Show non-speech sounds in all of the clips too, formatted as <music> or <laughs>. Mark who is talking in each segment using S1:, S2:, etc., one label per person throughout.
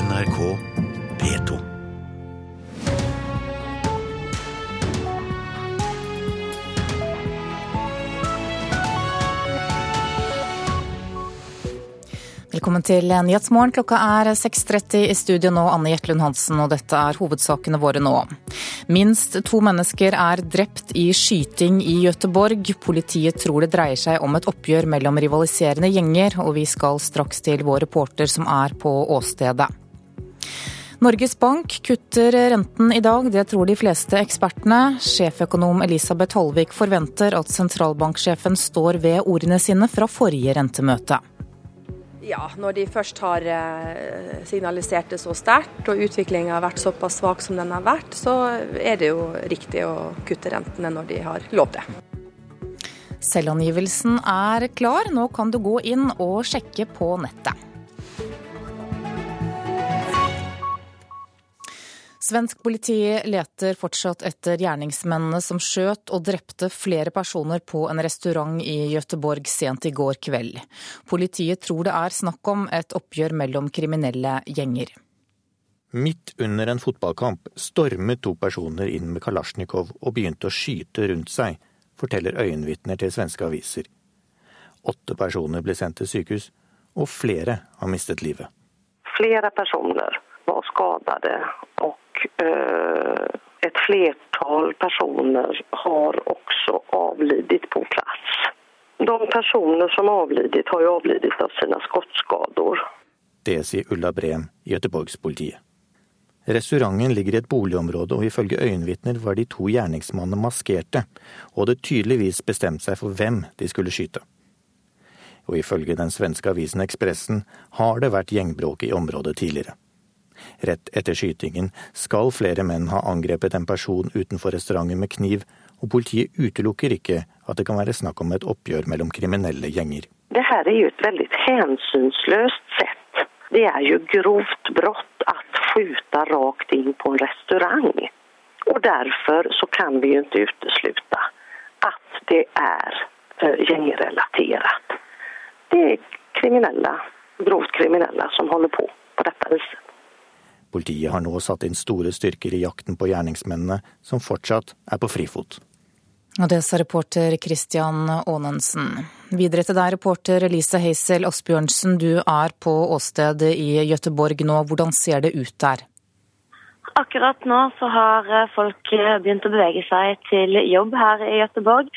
S1: NRK P2.
S2: Velkommen til Nyhetsmorgen. Klokka er 6.30 i studio nå, Anne Jetlund Hansen, og dette er hovedsakene våre nå. Minst to mennesker er drept i skyting i Gøteborg. Politiet tror det dreier seg om et oppgjør mellom rivaliserende gjenger, og vi skal straks til vår reporter som er på åstedet. Norges Bank kutter renten i dag, det tror de fleste ekspertene. Sjeføkonom Elisabeth Holvik forventer at sentralbanksjefen står ved ordene sine fra forrige rentemøte.
S3: Ja, når de først har eh, signalisert det så sterkt, og utviklinga har vært såpass svak som den har vært, så er det jo riktig å kutte rentene når de har lovt det.
S2: Selvangivelsen er klar, nå kan du gå inn og sjekke på nettet. Svensk politi leter fortsatt etter gjerningsmennene som skjøt og drepte flere personer på en restaurant i Gøteborg sent i går kveld. Politiet tror det er snakk om et oppgjør mellom kriminelle gjenger.
S4: Midt under en fotballkamp stormet to personer inn med kalasjnikov og begynte å skyte rundt seg, forteller øyenvitner til svenske aviser. Åtte personer ble sendt til sykehus, og flere har mistet livet.
S5: Flere personer var skadet og et flertall personer har også avlidet på plass. De personer som har avlidet, har jo avlidet av sine skottskader.
S4: Det sier Ulla Breen i Göteborgspolitiet. Restauranten ligger i et boligområde, og ifølge øyenvitner var de to gjerningsmannene maskerte, og hadde tydeligvis bestemt seg for hvem de skulle skyte. Og ifølge den svenske avisen Ekspressen har det vært gjengbråk i området tidligere. Rett etter skytingen skal flere menn ha angrepet en person utenfor restauranten med kniv, og politiet utelukker ikke at det kan være snakk om et oppgjør mellom kriminelle gjenger.
S5: Det her er jo et veldig hensynsløst sett. Det er jo grovt brott å skyte rakt inn på en restaurant. Og derfor så kan vi jo ikke utelukke at det er eh, gjengrelatert. Det er kriminelle, grovt kriminelle som holder på på dette viset.
S4: Politiet har nå satt inn store styrker i jakten på gjerningsmennene, som fortsatt er på frifot.
S2: Og det sa reporter Christian Aanensen. Videre til deg, reporter Elise Heisel Asbjørnsen. Du er på åstedet i Gøteborg nå. Hvordan ser det ut der?
S6: Akkurat nå så har folk begynt å bevege seg til jobb her i Gøteborg.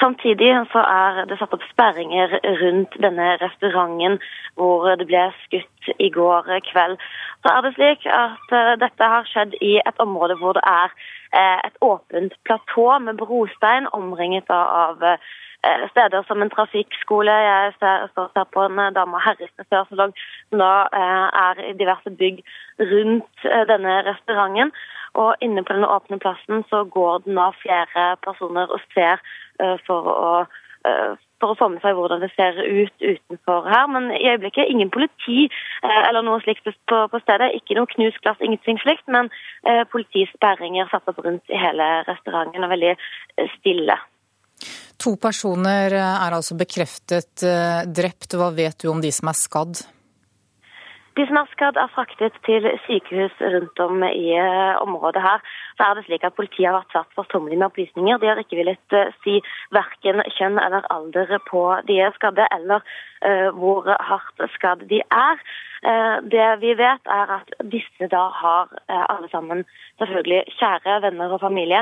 S6: Samtidig så er det satt opp sperringer rundt denne restauranten hvor det ble skutt i går kveld. Så er det slik at uh, dette har skjedd i et område hvor det er uh, et åpent platå med brostein omringet av uh, steder som en trafikkskole. Jeg står her på en dame- og herrefrisørsalong som da er i diverse bygg rundt denne restauranten. Og inne på den åpne plassen så går det nå flere personer og ser for å for å få med seg hvordan det ser ut utenfor her. Men i øyeblikket ingen politi eh, eller noe slikt på, på stedet. Ikke noe knust glass, ingenting slikt. Men eh, politisperringer satt opp rundt i hele restauranten og veldig eh, stille.
S2: To personer er altså bekreftet drept. Hva vet du om de som er skadd?
S6: De som er skadd, er fraktet til sykehus rundt om i uh, området her. Så er det slik at Politiet har vært svært forsommelig med opplysninger. De har ikke villet uh, si verken kjønn eller alder på de skadde, eller uh, hvor hardt skadd de er. Det vi vet, er at disse da har alle sammen selvfølgelig kjære venner og familie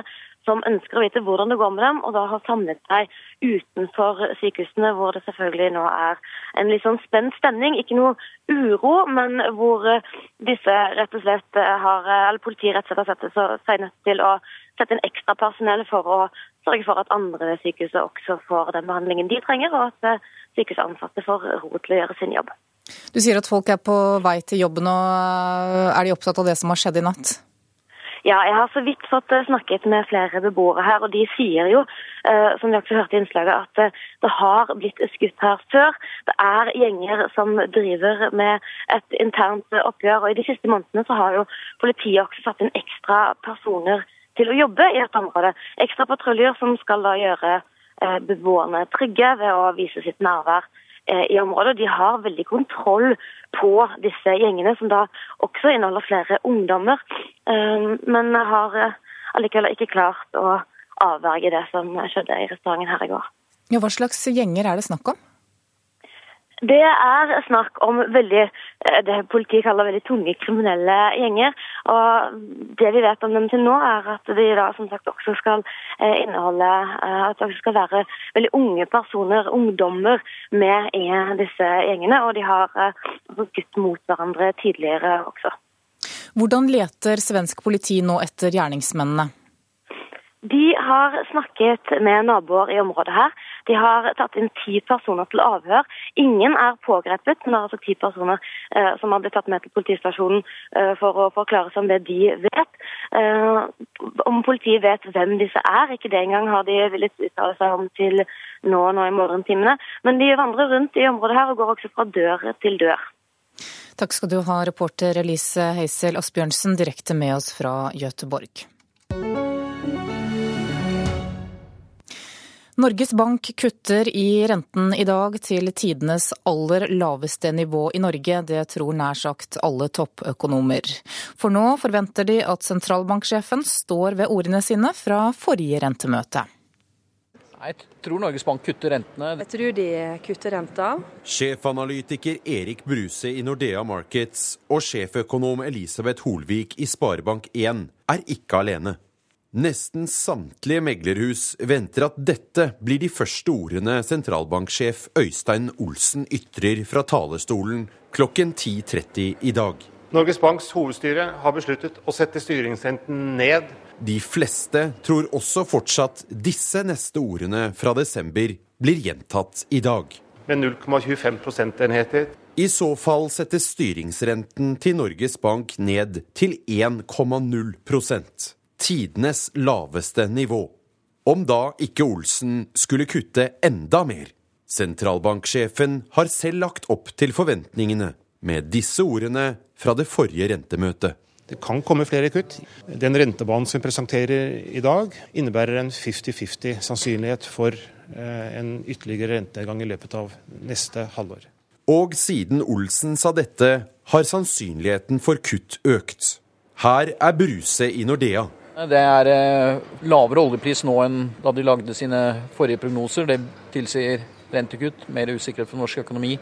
S6: som ønsker å vite hvordan det går med dem, og da har samlet seg utenfor sykehusene, hvor det selvfølgelig nå er en litt sånn spent stemning. Ikke noe uro, men hvor eh, disse rett og slett eh, har, eh, eller politiet rett og slett har sett seg nødt til å sette inn ekstra personell for å sørge for at andre ved sykehuset også får den behandlingen de trenger, og at sykehusansatte får ro til å gjøre sin jobb.
S2: Du sier at folk er på vei til jobben, og er de opptatt av det som har skjedd i natt?
S6: Ja, jeg har så vidt fått eh, snakket med flere beboere her, og de sier jo, eh, som vi også hørte i innslaget, at eh, det har blitt skutt her før. Det er gjenger som driver med et internt oppgjør, og i de siste månedene så har jo politiet også satt inn ekstra personer til å jobbe i et område. Ekstra patruljer som skal da gjøre beboerne trygge ved å vise sitt nærvær i området. De har veldig kontroll på disse gjengene, som da også inneholder flere ungdommer. Men har allikevel ikke klart å avverge det som skjedde i restauranten her i går.
S2: Ja, hva slags gjenger er det snakk om?
S6: Det er snakk om veldig, eh, det politiet kaller veldig tunge kriminelle gjenger. Og Det vi vet om dem til nå, er at de da som sagt også skal eh, inneholde eh, At det skal være veldig unge personer, ungdommer, med i disse gjengene. Og de har brukt mot hverandre tidligere også.
S2: Hvordan leter svensk politi nå etter gjerningsmennene?
S6: De har snakket med naboer i området her. De har tatt inn ti personer til avhør. Ingen er pågrepet, men det er altså ti personer eh, som har blitt tatt med til politistasjonen eh, for å forklare seg om det de vet. Eh, om politiet vet hvem disse er, ikke det engang har de villet uttale seg om til nå, nå i morgentimene. Men de vandrer rundt i området her og går også fra dør til dør.
S2: Takk skal du ha, reporter Elise Heisel Asbjørnsen, direkte med oss fra Göteborg. Norges Bank kutter i renten i dag til tidenes aller laveste nivå i Norge. Det tror nær sagt alle toppøkonomer. For nå forventer de at sentralbanksjefen står ved ordene sine fra forrige rentemøte.
S7: Jeg tror Norges Bank kutter rentene.
S3: Jeg tror de kutter renta.
S8: Sjefanalytiker Erik Bruse i Nordea Markets og sjeføkonom Elisabeth Holvik i Sparebank1 er ikke alene. Nesten samtlige meglerhus venter at dette blir de første ordene sentralbanksjef Øystein Olsen ytrer fra talerstolen klokken 10.30 i dag.
S9: Norges Banks hovedstyre har besluttet å sette styringsrenten ned.
S8: De fleste tror også fortsatt disse neste ordene fra desember blir gjentatt i dag.
S9: Med 0,25 prosentenheter.
S8: I så fall settes styringsrenten til Norges Bank ned til 1,0 tidenes laveste nivå. Om da ikke Olsen skulle kutte enda mer. Sentralbanksjefen har selv lagt opp til forventningene med disse ordene fra det forrige rentemøtet.
S9: Det kan komme flere kutt. Den rentebanen som vi presenterer i dag, innebærer en 50-50 sannsynlighet for eh, en ytterligere rentenedgang i løpet av neste halvår.
S8: Og siden Olsen sa dette, har sannsynligheten for kutt økt. Her er Bruse i Nordea.
S7: Det er eh, lavere oljepris nå enn da de lagde sine forrige prognoser. Det tilsier rentekutt, mer usikkerhet for norsk økonomi.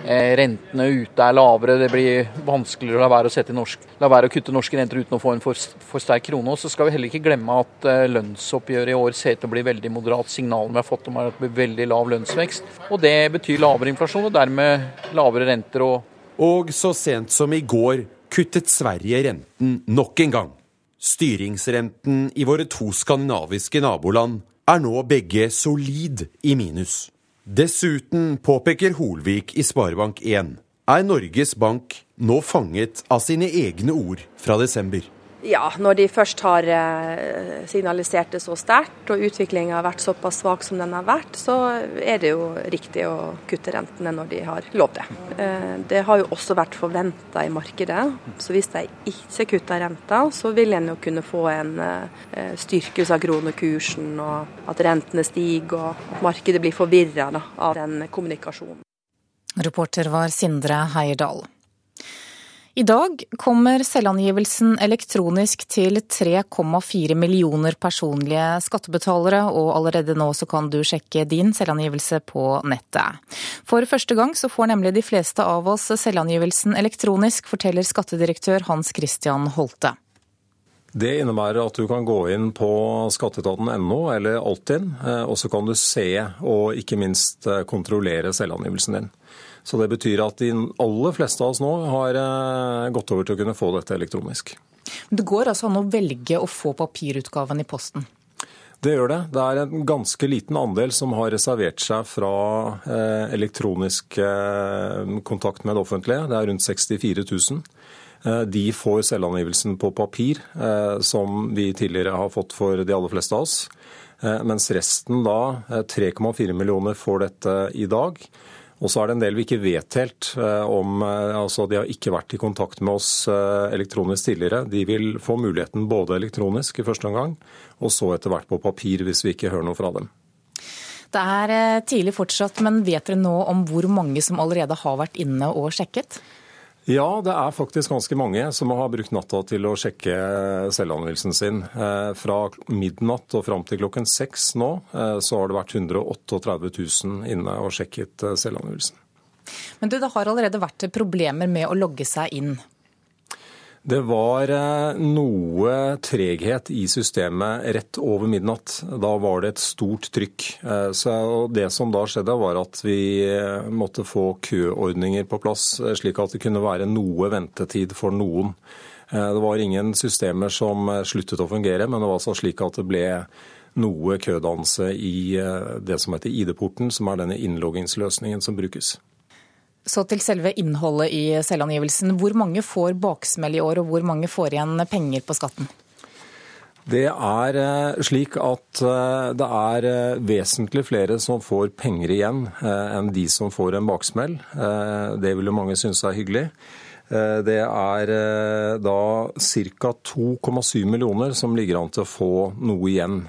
S7: Eh, rentene ute er lavere, det blir vanskeligere å la være å, norsk, la være å kutte norske renter uten å få en for, for sterk krone. Og så skal vi heller ikke glemme at eh, lønnsoppgjøret i år ser ut til å bli veldig moderat. Signalene vi har fått om er at det blir veldig lav lønnsvekst. Og det betyr lavere inflasjon, og dermed lavere renter. Og,
S8: og så sent som i går kuttet Sverige renten nok en gang. Styringsrenten i våre to skandinaviske naboland er nå begge solid i minus. Dessuten, påpeker Holvik i Sparebank1, er Norges Bank nå fanget av sine egne ord fra desember.
S3: Ja, når de først har eh, signalisert det så sterkt og utviklinga har vært såpass svak som den har vært, så er det jo riktig å kutte rentene når de har lov det. Eh, det har jo også vært forventa i markedet. Så hvis de ikke kutter renta, så vil en jo kunne få en eh, styrkelse av kronekursen, og at rentene stiger og at markedet blir forvirra av den kommunikasjonen.
S2: Reporter var Sindre Heierdal. I dag kommer selvangivelsen elektronisk til 3,4 millioner personlige skattebetalere, og allerede nå så kan du sjekke din selvangivelse på nettet. For første gang så får nemlig de fleste av oss selvangivelsen elektronisk, forteller skattedirektør Hans Christian Holte.
S10: Det innebærer at du kan gå inn på skatteetaten.no eller Altinn, eh, og så kan du se og ikke minst eh, kontrollere selvangivelsen din. Så det betyr at de aller fleste av oss nå har eh, gått over til å kunne få dette elektronisk.
S2: Det går altså an å velge å få papirutgaven i posten?
S10: Det gjør det. Det er en ganske liten andel som har reservert seg fra eh, elektronisk eh, kontakt med det offentlige. Det er rundt 64 000. De får selvangivelsen på papir, som vi tidligere har fått for de aller fleste av oss. Mens resten da, 3,4 millioner, får dette i dag. Og så er det en del vi ikke vet helt eh, om eh, altså De har ikke vært i kontakt med oss eh, elektronisk tidligere. De vil få muligheten både elektronisk i første omgang, og så etter hvert på papir hvis vi ikke hører noe fra dem.
S2: Det er tidlig fortsatt, men vet dere nå om hvor mange som allerede har vært inne og sjekket?
S10: Ja, det er faktisk ganske mange som har brukt natta til å sjekke selvangivelsen sin. Eh, fra midnatt og fram til klokken seks nå eh, så har det vært 138 000 inne og sjekket selvangivelsen.
S2: Men du, det har allerede vært problemer med å logge seg inn.
S10: Det var eh, noe treghet i systemet rett over midnatt. Da var det et stort trykk. Eh, så det som da skjedde, var at vi eh, måtte få køordninger på plass, slik at det kunne være noe ventetid for noen. Det var ingen systemer som sluttet å fungere, men det var altså slik at det ble noe kødannelse i det som heter ID-porten, som er denne innloggingsløsningen som brukes.
S2: Så til selve innholdet i selvangivelsen. Hvor mange får baksmell i år, og hvor mange får igjen penger på skatten?
S10: Det er eh, slik at eh, det er eh, vesentlig flere som får penger igjen enn de som får en baksmell. Det vil jo mange synes er hyggelig. Det er da ca. 2,7 millioner som ligger an til å få noe igjen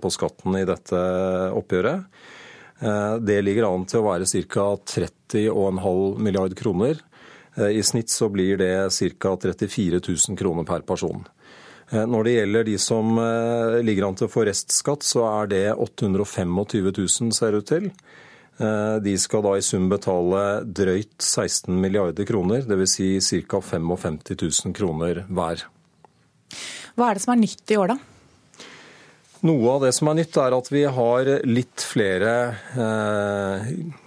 S10: på skatten i dette oppgjøret. Eh, det ligger an til å være ca. 30,5 milliard kroner. Eh, I snitt så blir det ca. 34 000 kroner per person. Eh, når det gjelder de som ligger an til å få restskatt, så er det 825 000, ser det ut til. De skal da i sum betale drøyt 16 milliarder kroner, dvs. Si ca. 55 000 kroner hver.
S2: Hva er det som er nytt i år, da?
S10: Noe av det som er nytt, er at vi har litt flere eh,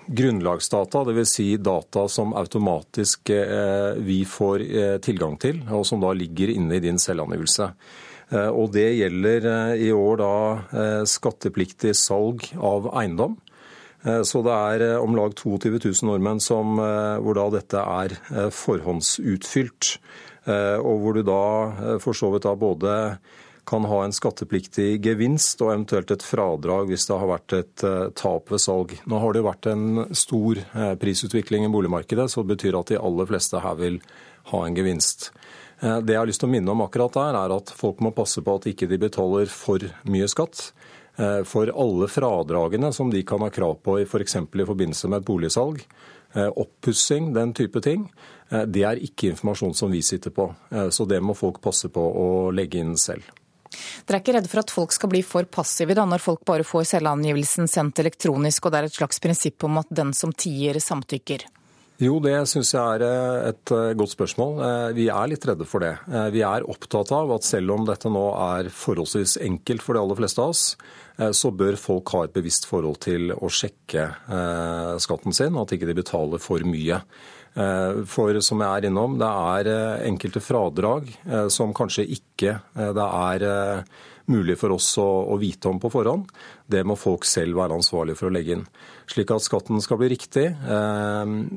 S10: grunnlagsdata, dvs. Si data som automatisk eh, vi får eh, tilgang til, og som da ligger inne i din selvangivelse. Eh, og Det gjelder eh, i år da eh, skattepliktig salg av eiendom. Så det er om lag 22 000 nordmenn som, hvor da dette er forhåndsutfylt. Og hvor du da for så vidt da både kan ha en skattepliktig gevinst og eventuelt et fradrag hvis det har vært et eh, tap ved salg. Nå har det vært en stor eh, prisutvikling i boligmarkedet, så det betyr at de aller fleste her vil ha en gevinst. Eh, det jeg har lyst til å minne om akkurat der, er at folk må passe på at ikke de betaler for mye skatt. For alle fradragene som de kan ha krav på f.eks. For i forbindelse med et boligsalg, oppussing, den type ting, det er ikke informasjon som vi sitter på. Så det må folk passe på å legge inn selv.
S2: Dere er ikke redde for at folk skal bli for passive da, når folk bare får selvangivelsen sendt elektronisk, og det er et slags prinsipp om at den som tier, samtykker?
S10: Jo, det syns jeg er eh, et eh, godt spørsmål. Eh, vi er litt redde for det. Vi er opptatt av at selv om dette nå er forholdsvis enkelt for de aller fleste av oss, så bør folk ha et bevisst forhold til å sjekke skatten sin, og at ikke de betaler for mye. Eh, for som jeg er innom, det er eh, enkelte fradrag eh, som kanskje ikke det er mulig for oss å, vite om på forhånd. Det må folk selv være ansvarlig for å legge inn. Slik at skatten skal bli riktig.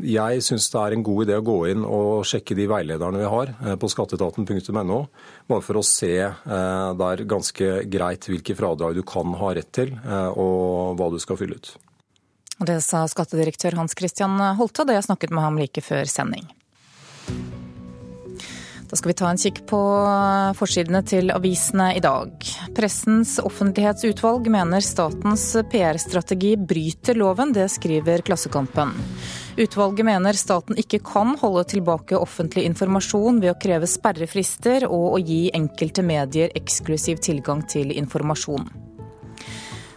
S10: Jeg syns det er en god idé å gå inn og sjekke de veilederne vi har på skatteetaten.no, bare for å se der ganske greit hvilke fradrag du kan ha rett til, og hva du skal fylle ut.
S2: Og Det sa skattedirektør Hans Christian Holte da jeg snakket med ham like før sending. Da skal vi ta en kikk på forsidene til avisene i dag. Pressens offentlighetsutvalg mener statens PR-strategi bryter loven, det skriver Klassekampen. Utvalget mener staten ikke kan holde tilbake offentlig informasjon ved å kreve sperrefrister og å gi enkelte medier eksklusiv tilgang til informasjon.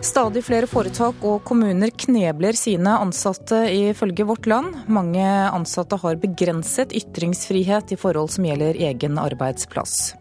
S2: Stadig flere foretak og kommuner knebler sine ansatte, ifølge Vårt Land. Mange ansatte har begrenset ytringsfrihet i forhold som gjelder egen arbeidsplass.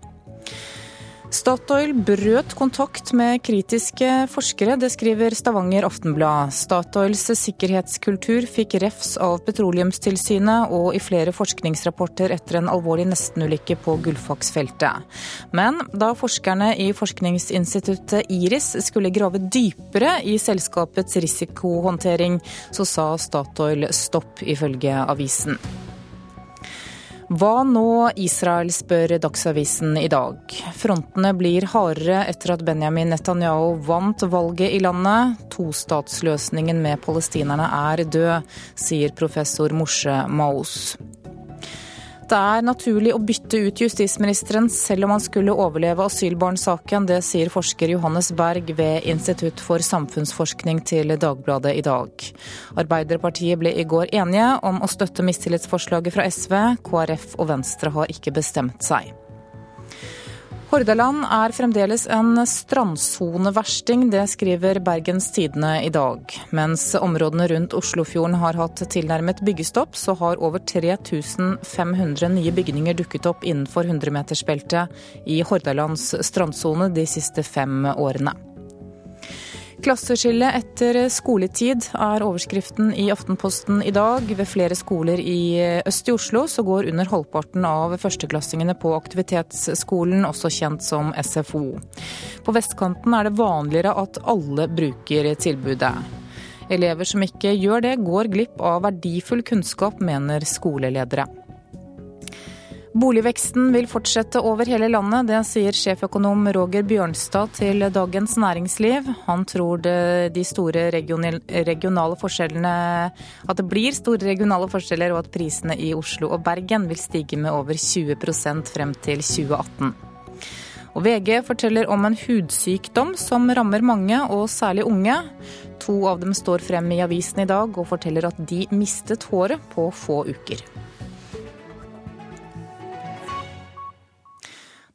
S2: Statoil brøt kontakt med kritiske forskere, det skriver Stavanger Aftenblad. Statoils sikkerhetskultur fikk refs av Petroleumstilsynet og i flere forskningsrapporter etter en alvorlig nestenulykke på Gullfaks-feltet. Men da forskerne i forskningsinstituttet IRIS skulle grave dypere i selskapets risikohåndtering, så sa Statoil stopp, ifølge avisen. Hva nå Israel, spør Dagsavisen i dag. Frontene blir hardere etter at Benjamin Netanyahu vant valget i landet. Tostatsløsningen med palestinerne er død, sier professor Moshe Maus. Det er naturlig å bytte ut justisministeren selv om han skulle overleve asylbarnsaken. Det sier forsker Johannes Berg ved Institutt for samfunnsforskning til Dagbladet i dag. Arbeiderpartiet ble i går enige om å støtte mistillitsforslaget fra SV. KrF og Venstre har ikke bestemt seg. Hordaland er fremdeles en strandsoneversting, det skriver Bergens Tidende i dag. Mens områdene rundt Oslofjorden har hatt tilnærmet byggestopp, så har over 3500 nye bygninger dukket opp innenfor 100-metersbeltet i Hordalands strandsone de siste fem årene. Klasseskille etter skoletid er overskriften i Aftenposten i dag. Ved flere skoler i øst i Oslo så går under halvparten av førsteklassingene på aktivitetsskolen, også kjent som SFO. På vestkanten er det vanligere at alle bruker tilbudet. Elever som ikke gjør det, går glipp av verdifull kunnskap, mener skoleledere. Boligveksten vil fortsette over hele landet, det sier sjeføkonom Roger Bjørnstad til Dagens Næringsliv. Han tror det, de store regionale forskjellene At det blir store regionale forskjeller, og at prisene i Oslo og Bergen vil stige med over 20% frem til 2018. Og VG forteller om en hudsykdom som rammer mange, og særlig unge. To av dem står frem i avisen i dag og forteller at de mistet håret på få uker.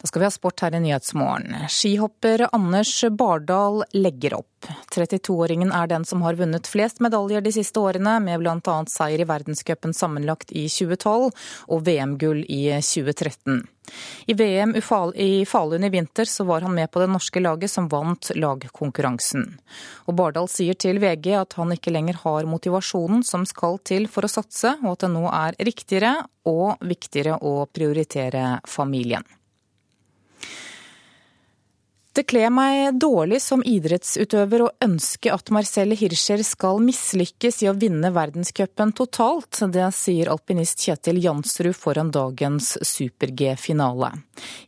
S2: Da skal vi ha sport her i Nyhetsmorgen. Skihopper Anders Bardal legger opp. 32-åringen er den som har vunnet flest medaljer de siste årene, med bl.a. seier i verdenscupen sammenlagt i 2012 og VM-gull i 2013. I VM i Falun i vinter så var han med på det norske laget som vant lagkonkurransen. Og Bardal sier til VG at han ikke lenger har motivasjonen som skal til for å satse, og at det nå er riktigere og viktigere å prioritere familien. Det kler meg dårlig som idrettsutøver og ønske at Marcel Hirscher skal mislykkes i å vinne verdenscupen totalt. Det sier alpinist Kjetil Jansrud foran dagens super-G-finale.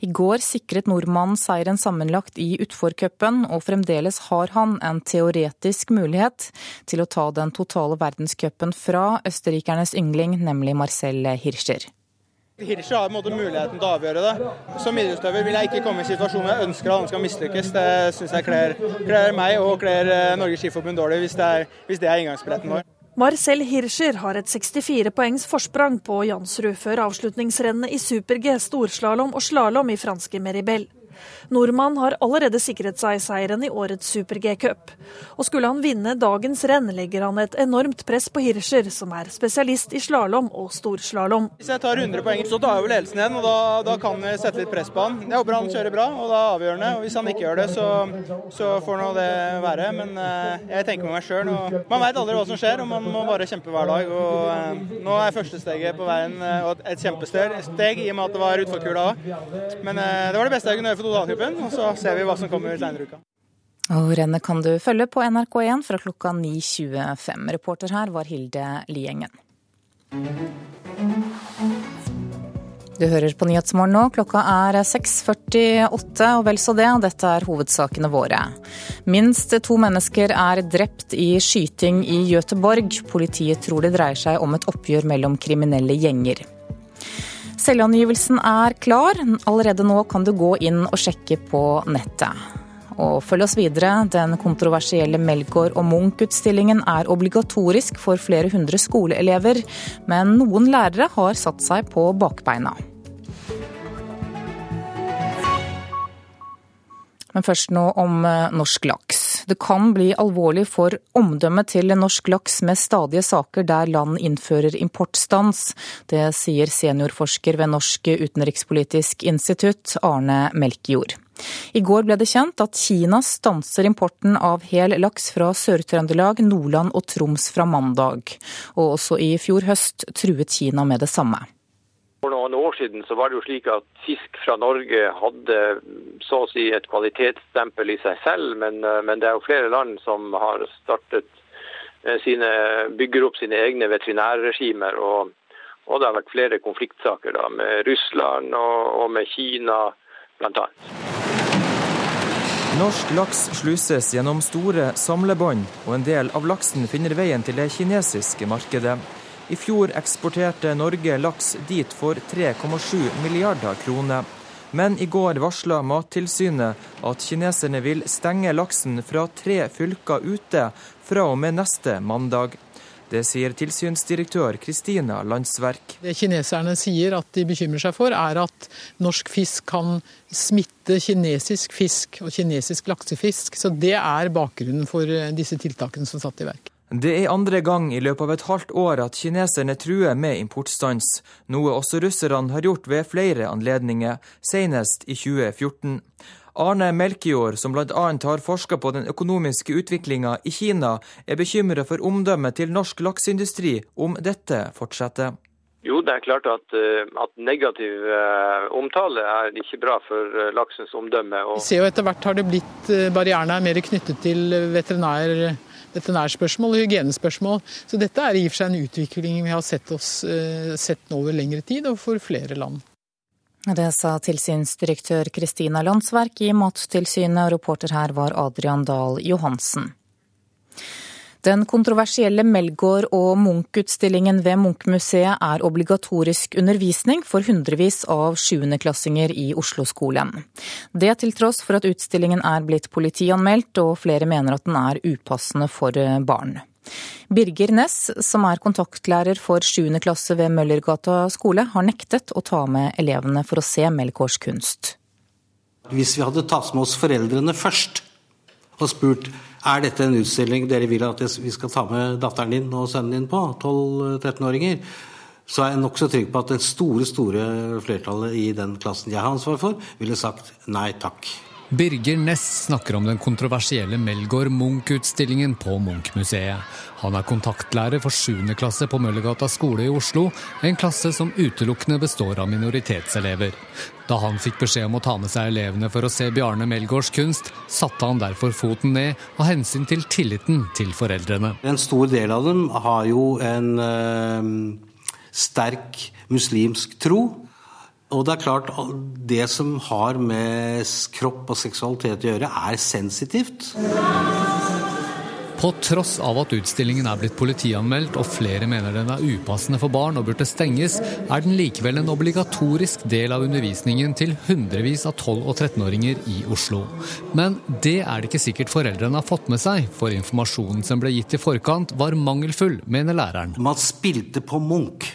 S2: I går sikret nordmannen seieren sammenlagt i utforcupen, og fremdeles har han en teoretisk mulighet til å ta den totale verdenscupen fra østerrikernes yngling, nemlig Marcel Hirscher.
S11: Hirscher har muligheten til å avgjøre det. Som idrettsutøver vil jeg ikke komme i en situasjon hvor jeg ønsker at han skal mislykkes. Det syns jeg kler, meg og kler eh, Norges Skiforbund dårlig, hvis det er, hvis det er inngangsbilletten vår.
S12: Marcel Hirscher har et 64 poengs forsprang på Jansrud før avslutningsrennet i super-G, storslalåm og slalåm i franske Meribel. Nordmann har allerede sikret seg seieren i årets super-G-cup. Og skulle han vinne dagens renn, legger han et enormt press på Hirscher, som er spesialist i slalåm og storslalåm.
S11: Hvis jeg tar 100 poeng, så tar jeg vel ledelsen igjen, og da, da, kan vi sette litt press på han. Jeg håper han kjører bra, og da er avgjørende. Og hvis han ikke gjør det, så, så får nå det være. Men uh, jeg tenker med meg sjøl. Man veit aldri hva som skjer, og man må bare kjempe hver dag. Og uh, nå er første steget på veien uh, et kjempesteg, i og med at det var utforkula òg. Men det var det beste jeg kunne gjøre for totalcupen, og så ser vi hva som kommer seinere i uka.
S2: Rennet kan du følge på NRK1 fra klokka 9.25. Reporter her var Hilde Liengen. Du hører på Nyhetsmorgen nå. Klokka er 6.48, og vel så det. Dette er hovedsakene våre. Minst to mennesker er drept i skyting i Göteborg. Politiet tror det dreier seg om et oppgjør mellom kriminelle gjenger. Selvangivelsen er klar. Allerede nå kan du gå inn og sjekke på nettet. Og følg oss videre. Den kontroversielle Melgaard og Munch-utstillingen er obligatorisk for flere hundre skoleelever, men noen lærere har satt seg på bakbeina. Men først nå om eh, norsk laks. Det kan bli alvorlig for omdømmet til norsk laks med stadige saker der land innfører importstans. Det sier seniorforsker ved Norsk utenrikspolitisk institutt, Arne Melkjord. I går ble det kjent at Kina stanser importen av hel laks fra Sør-Trøndelag, Nordland og Troms fra mandag. Og også i fjor høst truet Kina med det samme.
S13: For noen år siden så var det jo slik at fisk fra Norge hadde så å si et kvalitetsstempel i seg selv, men, eh, men det er jo flere land som har startet eh, sine, bygger opp sine egne veterinærregimer. Og, og det har vært flere konfliktsaker da, med Russland og, og med Kina bl.a.
S14: Norsk laks sluses gjennom store samlebånd, og en del av laksen finner veien til det kinesiske markedet. I fjor eksporterte Norge laks dit for 3,7 milliarder kroner. Men i går varsla Mattilsynet at kineserne vil stenge laksen fra tre fylker ute fra og med neste mandag. Det sier tilsynsdirektør Kristina Landsverk.
S15: Det kineserne sier at de bekymrer seg for, er at norsk fisk kan smitte kinesisk fisk og kinesisk laksefisk. Så det er bakgrunnen for eh, disse tiltakene som er satt i verk.
S14: Det er andre gang i løpet av et halvt år at kineserne truer med importstans, noe også russerne har gjort ved flere anledninger, senest i 2014. Arne Melkjord, som bl.a. har forska på den økonomiske utviklinga i Kina, er bekymra for omdømmet til norsk lakseindustri om dette fortsetter.
S13: Jo, det er klart at, eh, at negativ uh, omtale er ikke bra for uh, laksens omdømme.
S15: Vi ser jo etter hvert har det blitt barrierene er mer knyttet til veterinær, veterinærspørsmål og hygienespørsmål. Så dette er i og for seg en utvikling vi har sett, oss, sett over lengre tid og for flere land.
S2: Det sa tilsynsdirektør Kristina Landsverk i Mattilsynet, og reporter her var Adrian Dahl Johansen. Den kontroversielle Melgaard og Munch-utstillingen ved Munch-museet er obligatorisk undervisning for hundrevis av sjuendeklassinger i Oslo-skolen. Det til tross for at utstillingen er blitt politianmeldt, og flere mener at den er upassende for barn. Birger Næss, som er kontaktlærer for 7. klasse ved Møllergata skole, har nektet å ta med elevene for å se Melgaards kunst.
S16: Hvis vi hadde tatt med oss foreldrene først og spurt er dette en utstilling dere vil at vi skal ta med datteren din og sønnen din på, 12-13-åringer, så er jeg nokså trygg på at det store store flertallet i den klassen jeg har ansvar for, ville sagt nei takk.
S17: Birger Næss snakker om den kontroversielle Melgaard Munch-utstillingen på Munch-museet. Han er kontaktlærer for 7. klasse på Møllergata skole i Oslo, en klasse som utelukkende består av minoritetselever. Da han fikk beskjed om å ta med seg elevene for å se Bjarne Melgaards kunst, satte han derfor foten ned av hensyn til tilliten til foreldrene.
S16: En stor del av dem har jo en øh, sterk muslimsk tro. Og det er klart, det som har med kropp og seksualitet å gjøre, er sensitivt.
S17: På tross av at utstillingen er blitt politianmeldt og flere mener den er upassende for barn og burde stenges, er den likevel en obligatorisk del av undervisningen til hundrevis av 12- og 13-åringer i Oslo. Men det er det ikke sikkert foreldrene har fått med seg, for informasjonen som ble gitt i forkant var mangelfull, mener læreren.
S16: Man spilte på Munch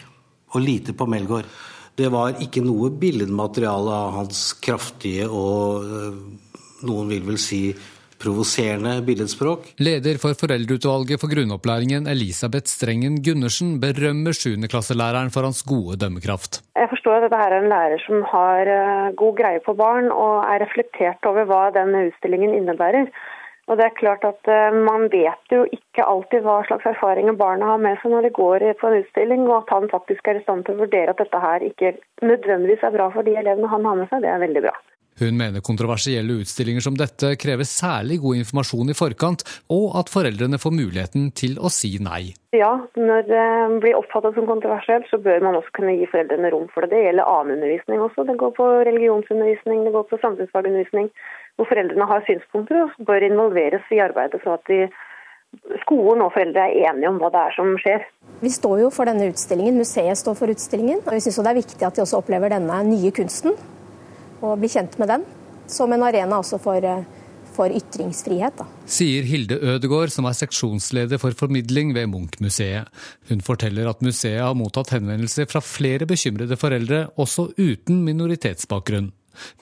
S16: og lite på Melgaard. Det var ikke noe billedmateriale av hans kraftige og øh, noen vil vel si provoserende billedspråk.
S17: Leder for foreldreutvalget for grunnopplæringen, Elisabeth Strengen Gundersen, berømmer 7.-klasselæreren for hans gode dømmekraft.
S18: Jeg forstår at dette er en lærer som har øh, god greie på barn, og er reflektert over hva denne utstillingen innebærer. Og det er klart at uh, Man vet jo ikke alltid hva slags erfaringer barna har med seg når de går på en utstilling, og at han faktisk er i stand til å vurdere at dette her ikke nødvendigvis er bra for de elevene han har med seg, det er veldig bra.
S17: Hun mener kontroversielle utstillinger som dette krever særlig god informasjon i forkant, og at foreldrene får muligheten til å si nei.
S18: Ja, når det blir oppfattet som kontroversielt, så bør man også kunne gi foreldrene rom for det. Det gjelder annen undervisning også. Det går på religionsundervisning, det går på samfunnsfagundervisning hvor foreldrene har synspunkter og bør involveres i arbeidet så at de, skolen og foreldre er enige om hva det er som skjer.
S19: Vi står jo for denne utstillingen, museet står for utstillingen. og Vi syns det er viktig at de også opplever denne nye kunsten og blir kjent med den. Som en arena også for, for ytringsfrihet. Da.
S17: Sier Hilde Ødegård, som er seksjonsleder for formidling ved Munch-museet. Hun forteller at museet har mottatt henvendelser fra flere bekymrede foreldre, også uten minoritetsbakgrunn.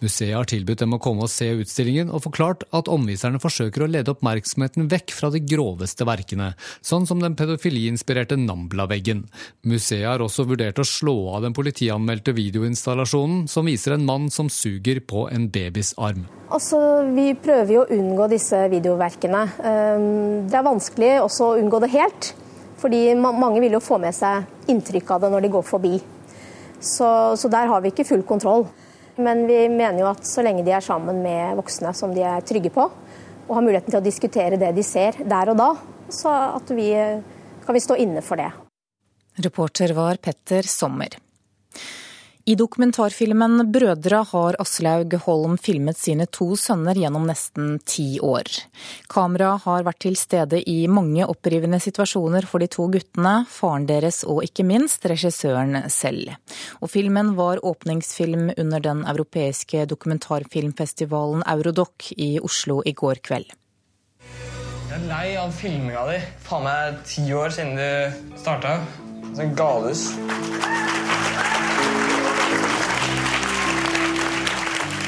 S17: Museet har tilbudt dem å komme og se utstillingen, og forklart at omviserne forsøker å lede oppmerksomheten vekk fra de groveste verkene, sånn som den pedofiliinspirerte Nambla-veggen. Museet har også vurdert å slå av den politianmeldte videoinstallasjonen som viser en mann som suger på en babys arm.
S19: Altså, vi prøver jo å unngå disse videoverkene. Ehm, det er vanskelig også å unngå det helt. Fordi mange vil jo få med seg inntrykk av det når de går forbi. Så, så der har vi ikke full kontroll. Men vi mener jo at så lenge de er sammen med voksne som de er trygge på, og har muligheten til å diskutere det de ser der og da, så vi, kan vi stå inne for det.
S2: Reporter var Petter Sommer. I dokumentarfilmen 'Brødre' har Aslaug Holm filmet sine to sønner gjennom nesten ti år. Kameraet har vært til stede i mange opprivende situasjoner for de to guttene, faren deres og ikke minst regissøren selv. Og filmen var åpningsfilm under den europeiske dokumentarfilmfestivalen Eurodoc i Oslo i går kveld.
S20: Jeg er lei av filminga di. Faen meg ti år siden du starta. Sånn galehus.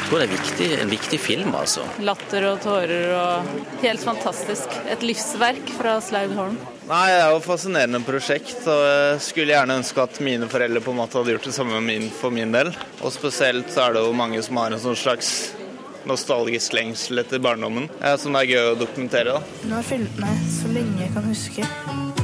S21: Jeg tror det er viktig, en viktig film, altså.
S22: Latter og tårer og Helt fantastisk. Et livsverk fra Slaug Holm.
S23: Nei, Det er jo et fascinerende prosjekt. og Jeg skulle gjerne ønske at mine foreldre på en måte hadde gjort det samme min, for min del. Og spesielt så er det jo mange som har en sånn slags nostalgisk lengsel etter barndommen, som det er gøy å dokumentere. da.
S24: Nå har jeg fulgt med så lenge jeg kan huske.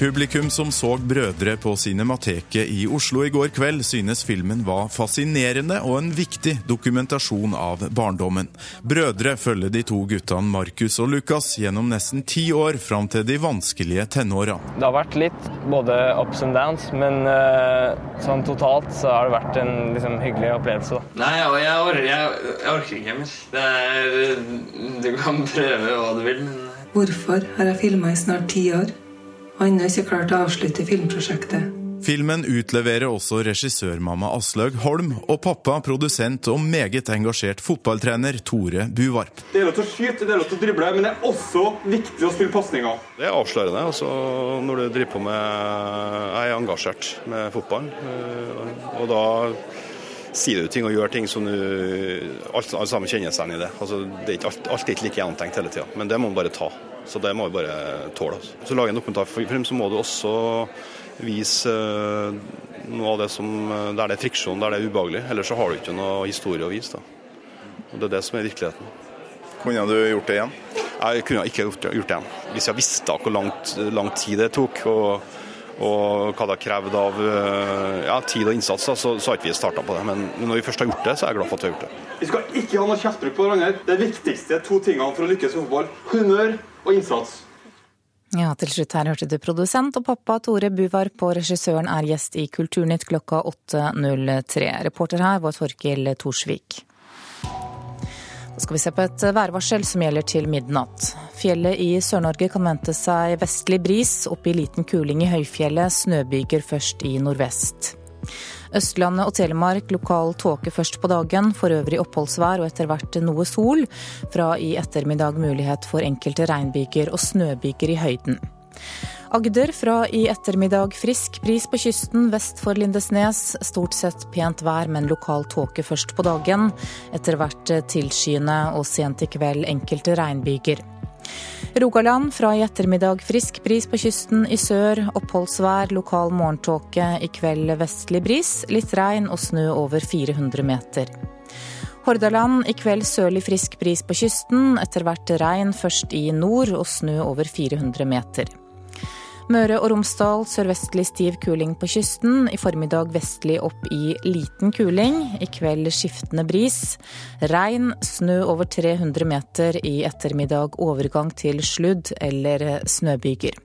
S25: Publikum som så Brødre på Cinemateket i Oslo i går kveld, synes filmen var fascinerende og en viktig dokumentasjon av barndommen. Brødre følger de to guttene Markus og Lukas gjennom nesten ti år fram til de vanskelige tenåra.
S20: Det har vært litt både ups and downs, men uh, sånn totalt så har det vært en liksom, hyggelig opplevelse. Da.
S21: Nei, jeg, jeg, orker, jeg, jeg orker ikke mer. Er, du kan prøve hva du vil, men
S24: Hvorfor har jeg filma i snart ti år? Og ennå ikke klart å avslutte filmprosjektet.
S25: Filmen utleverer også regissørmamma Aslaug Holm og pappa, produsent og meget engasjert fotballtrener Tore Buvarp.
S26: Det er lov til å skyte, det er lov til å drible, men det er også viktig å spille pasninger.
S27: Det er avslørende altså, når du driver på med Jeg er engasjert med fotballen. og da sier du ting og gjør ting som du alle sammen kjenner seg igjen i det. Altså, det er ikke, alt, alt er ikke like gjennomtenkt hele tida, men det må man bare ta. Så det må vi bare tåle. Altså. Så lager en dokumentarfilm, så må du også vise eh, noe av det som, eh, der det er friksjon, der det er ubehagelig. Ellers så har du ikke noe historie å vise. Da. Og Det er det som er virkeligheten. Kunne du gjort det igjen? Jeg kunne ikke gjort det, igjen. Hvis jeg visste hvor lang tid det tok, og, og hva det har krevd av eh, ja, tid og innsats, så, så har ikke vi starta på det. Men når vi først har gjort det, så er jeg glad for at vi har gjort det.
S26: Vi skal ikke ha noe kjeftbruk på hverandre. Det viktigste to tingene for å lykkes med fotball. Humør og innsats.
S2: Ja, til slutt her hørte du produsent og pappa Tore Buvarp, og regissøren er gjest i Kulturnytt klokka 8.03. Reporter her var Torkil Torsvik. Da skal vi se på et værvarsel som gjelder til midnatt. Fjellet i Sør-Norge kan vente seg vestlig bris, opp i liten kuling i høyfjellet. Snøbyger først i nordvest. Østlandet og Telemark lokal tåke først på dagen, for øvrig oppholdsvær og etter hvert noe sol. Fra i ettermiddag mulighet for enkelte regnbyger og snøbyger i høyden. Agder fra i ettermiddag frisk bris på kysten vest for Lindesnes. Stort sett pent vær, men lokal tåke først på dagen. Etter hvert tilskyende og sent i kveld enkelte regnbyger. Rogaland fra i ettermiddag frisk bris på kysten i sør. Oppholdsvær, lokal morgentåke. I kveld vestlig bris. Litt regn og snø over 400 meter. Hordaland i kveld sørlig frisk bris på kysten. Etter hvert regn først i nord og snø over 400 meter. Møre og Romsdal sørvestlig stiv kuling på kysten. I formiddag vestlig opp i liten kuling. I kveld skiftende bris. Regn, snø over 300 meter. I ettermiddag overgang til sludd eller snøbyger.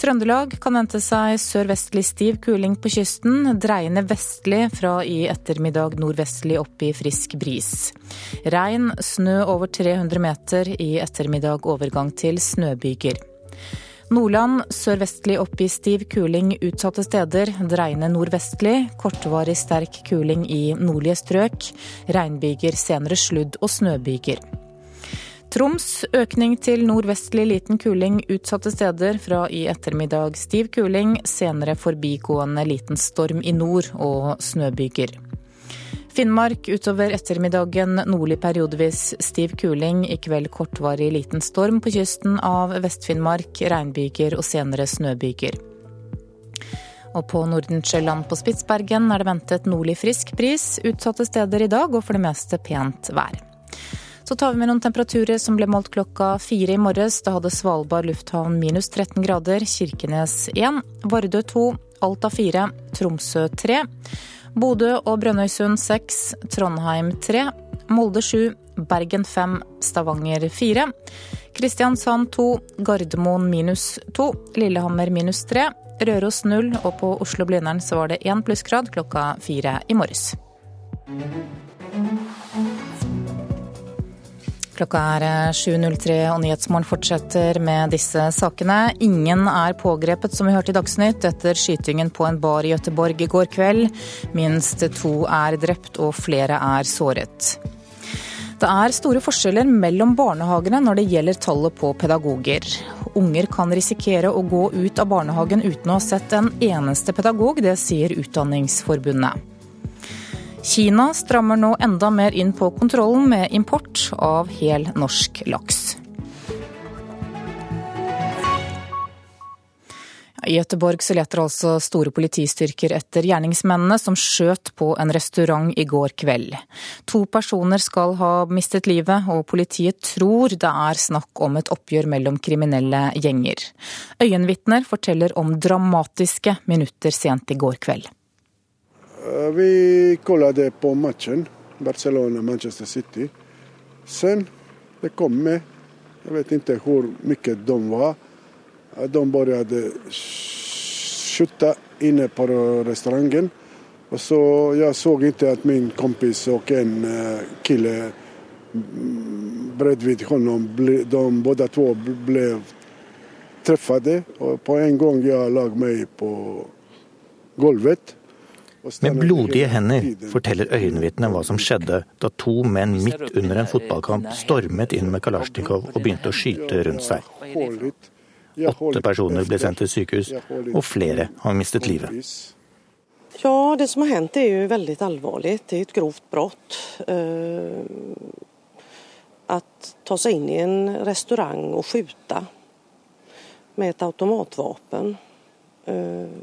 S2: Trøndelag kan vente seg sørvestlig stiv kuling på kysten. Dreiende vestlig fra i ettermiddag nordvestlig opp i frisk bris. Regn, snø over 300 meter. I ettermiddag overgang til snøbyger. Nordland sørvestlig opp i stiv kuling utsatte steder. Dreiende nordvestlig. Kortvarig sterk kuling i nordlige strøk. Regnbyger, senere sludd- og snøbyger. Troms økning til nordvestlig liten kuling utsatte steder. Fra i ettermiddag stiv kuling, senere forbigående liten storm i nord og snøbyger. Finnmark utover ettermiddagen nordlig periodevis stiv kuling. I kveld kortvarig liten storm på kysten av Vest-Finnmark. Regnbyger og senere snøbyger. Og på Nordensjøland på Spitsbergen er det ventet nordlig frisk bris. Utsatte steder i dag og for det meste pent vær. Så tar vi med noen temperaturer som ble målt klokka fire i morges. Da hadde Svalbard lufthavn minus 13 grader, Kirkenes 1, Vardø 2, Alta 4, Tromsø 3. Bodø og Brønnøysund 6, Trondheim 3, Molde 7, Bergen 5, Stavanger 4, Kristiansand 2, Gardermoen minus 2, Lillehammer minus 3, Røros null, og på Oslo-Blindern så var det én plussgrad klokka fire i morges. Klokka er 7.03 og Nyhetsmorgen fortsetter med disse sakene. Ingen er pågrepet, som vi hørte i Dagsnytt, etter skytingen på en bar i Gøteborg i går kveld. Minst to er drept og flere er såret. Det er store forskjeller mellom barnehagene når det gjelder tallet på pedagoger. Unger kan risikere å gå ut av barnehagen uten å ha sett en eneste pedagog, det sier Utdanningsforbundet. Kina strammer nå enda mer inn på kontrollen med import av hel norsk laks. I Gøteborg leter altså store politistyrker etter gjerningsmennene som skjøt på en restaurant i går kveld. To personer skal ha mistet livet, og politiet tror det er snakk om et oppgjør mellom kriminelle gjenger. Øyenvitner forteller om dramatiske minutter sent i går kveld.
S28: Eh, vi det på matchen, Barcelona-Manchester City. Sen det kom med, Jeg vet ikke hvor mye de var. De de å skyte inne på restauranten. Og så Jeg så ikke at min kompis og en eh, kille mm, bredvid honom, de begge to ble truffet. Og på en gang jeg la meg på golvet.
S29: Med blodige hender forteller øyenvitnet hva som skjedde da to menn midt under en fotballkamp stormet inn med Kalasjnikov og begynte å skyte rundt seg. Åtte personer ble sendt til sykehus, og flere har mistet livet.
S30: Ja, det som har hendt er jo veldig alvorlig. Det er et grovt brudd. Uh, at ta seg inn i en restaurant og skyte med et automatvåpen. Uh,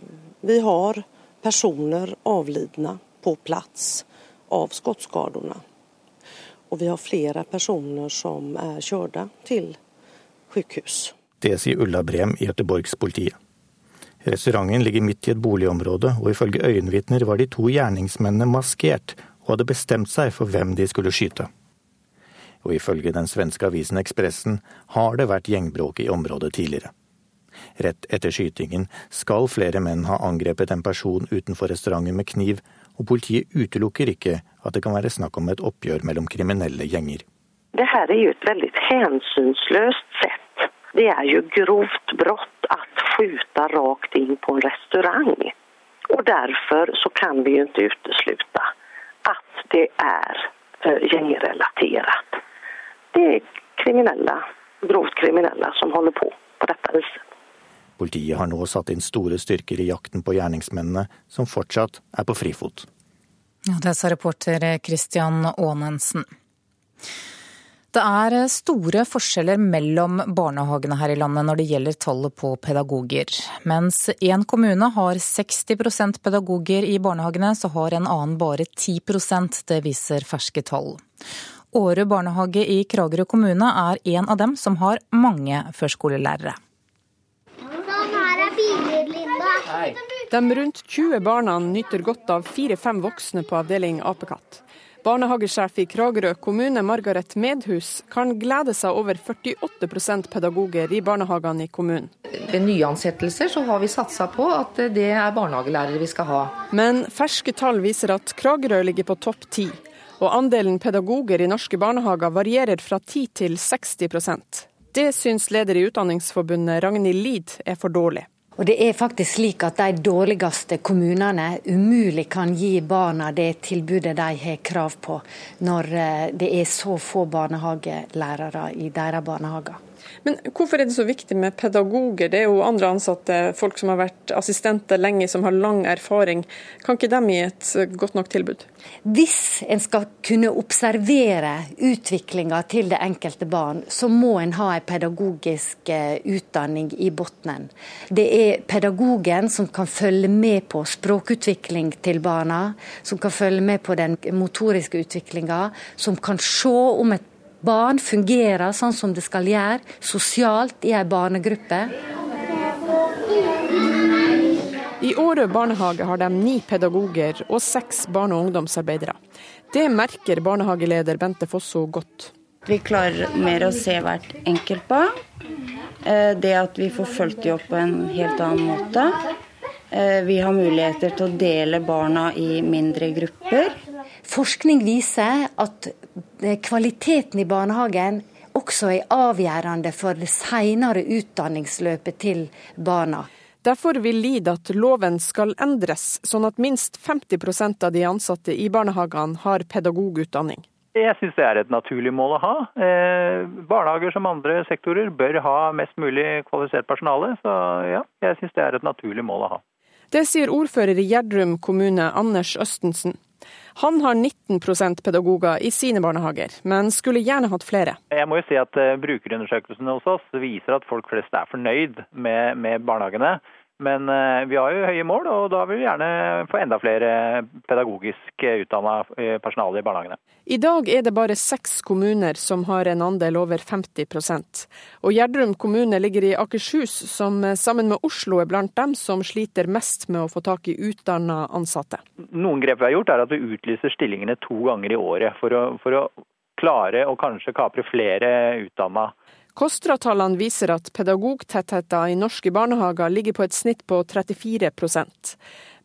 S30: vi har personer avlidna på plats av skottskadorna. Og vi har flere personer som er kjørt til sykehus.
S29: Det sier Ulla Brem i Göteborgspolitiet. Restauranten ligger midt i et boligområde, og ifølge øyenvitner var de to gjerningsmennene maskert og hadde bestemt seg for hvem de skulle skyte. Og ifølge den svenske avisen Ekspressen har det vært gjengbråk i området tidligere. Rett etter skytingen skal flere menn ha angrepet en person utenfor restauranten med kniv, og politiet utelukker ikke at det kan være snakk om et oppgjør mellom kriminelle gjenger.
S30: Det her er jo et veldig hensynsløst sett. Det er jo grovt brott å skyte rakt inn på en restaurant. Og derfor så kan vi jo ikke utelukke at det er eh, gjengrelatert. Det er kriminelle, grovt kriminelle som holder på på dette viset.
S29: Politiet har nå satt inn store styrker i jakten på gjerningsmennene, som fortsatt er på frifot.
S2: Ja, det sa reporter Christian Aanensen. Det er store forskjeller mellom barnehagene her i landet når det gjelder tallet på pedagoger. Mens én kommune har 60% pedagoger i barnehagene, så har en annen bare 10% Det viser ferske tall. Åre barnehage i Kragerø kommune er en av dem som har mange førskolelærere.
S31: De rundt 20 barna nyter godt av fire-fem voksne på avdeling apekatt. Barnehagesjef i Kragerø kommune Margaret Medhus kan glede seg over 48% pedagoger i barnehagene i kommunen.
S32: Ved nyansettelser så har vi satsa på at det er barnehagelærere vi skal ha.
S31: Men ferske tall viser at Kragerø ligger på topp ti. Og andelen pedagoger i norske barnehager varierer fra 10 til 60% Det syns leder i Utdanningsforbundet Ragnhild Lid er for dårlig.
S33: Og det er faktisk slik at de dårligste kommunene umulig kan gi barna det tilbudet de har krav på, når eh, det er så få barnehagelærere i deres barnehager.
S31: Men hvorfor er det så viktig med pedagoger? Det er jo andre ansatte, folk som har vært assistenter lenge, som har lang erfaring. Kan ikke de gi et godt nok tilbud?
S33: Hvis en skal kunne observere utviklinga til det enkelte barn, så må en ha en pedagogisk eh, utdanning i bunnen. Det er pedagogen som kan følge med på språkutvikling til barna, som kan følge med på den motoriske utviklinga, som kan se om et barn fungerer sånn som det skal gjøre, sosialt i en barnegruppe.
S31: I Årø barnehage har de ni pedagoger og seks barne- og ungdomsarbeidere. Det merker barnehageleder Bente Fosso godt.
S34: Vi klarer mer å se hvert enkelt barn. Eh, det at vi får fulgt dem opp på en helt annen måte. Eh, vi har muligheter til å dele barna i mindre grupper.
S33: Forskning viser at kvaliteten i barnehagen også er avgjørende for det senere utdanningsløpet til barna.
S31: Derfor vil Lid at loven skal endres, sånn at minst 50% av de ansatte i barnehagene har pedagogutdanning.
S35: Jeg syns det er et naturlig mål å ha. Eh, barnehager som andre sektorer bør ha mest mulig kvalifisert personale. Så ja, jeg syns det er et naturlig mål å ha.
S31: Det sier ordfører i Gjerdrum kommune, Anders Østensen. Han har 19% pedagoger i sine barnehager, men skulle gjerne hatt flere.
S35: Jeg må jo si at eh, Brukerundersøkelsene hos oss viser at folk flest er fornøyd med, med barnehagene. Men eh, vi har jo høye mål, og da vil vi gjerne få enda flere pedagogisk utdanna eh, personale i barnehagene.
S31: I dag er det bare seks kommuner som har en andel over 50% Og Gjerdrum kommune ligger i Akershus, som eh, sammen med Oslo er blant dem som sliter mest med å få tak i utdanna ansatte.
S35: Noen grep vi har gjort, er at vi utlyser stillingene to ganger i året for å, for å klare å kanskje kapre flere utdanna
S31: KOSTRA-tallene viser at pedagogtettheten i norske barnehager ligger på et snitt på 34%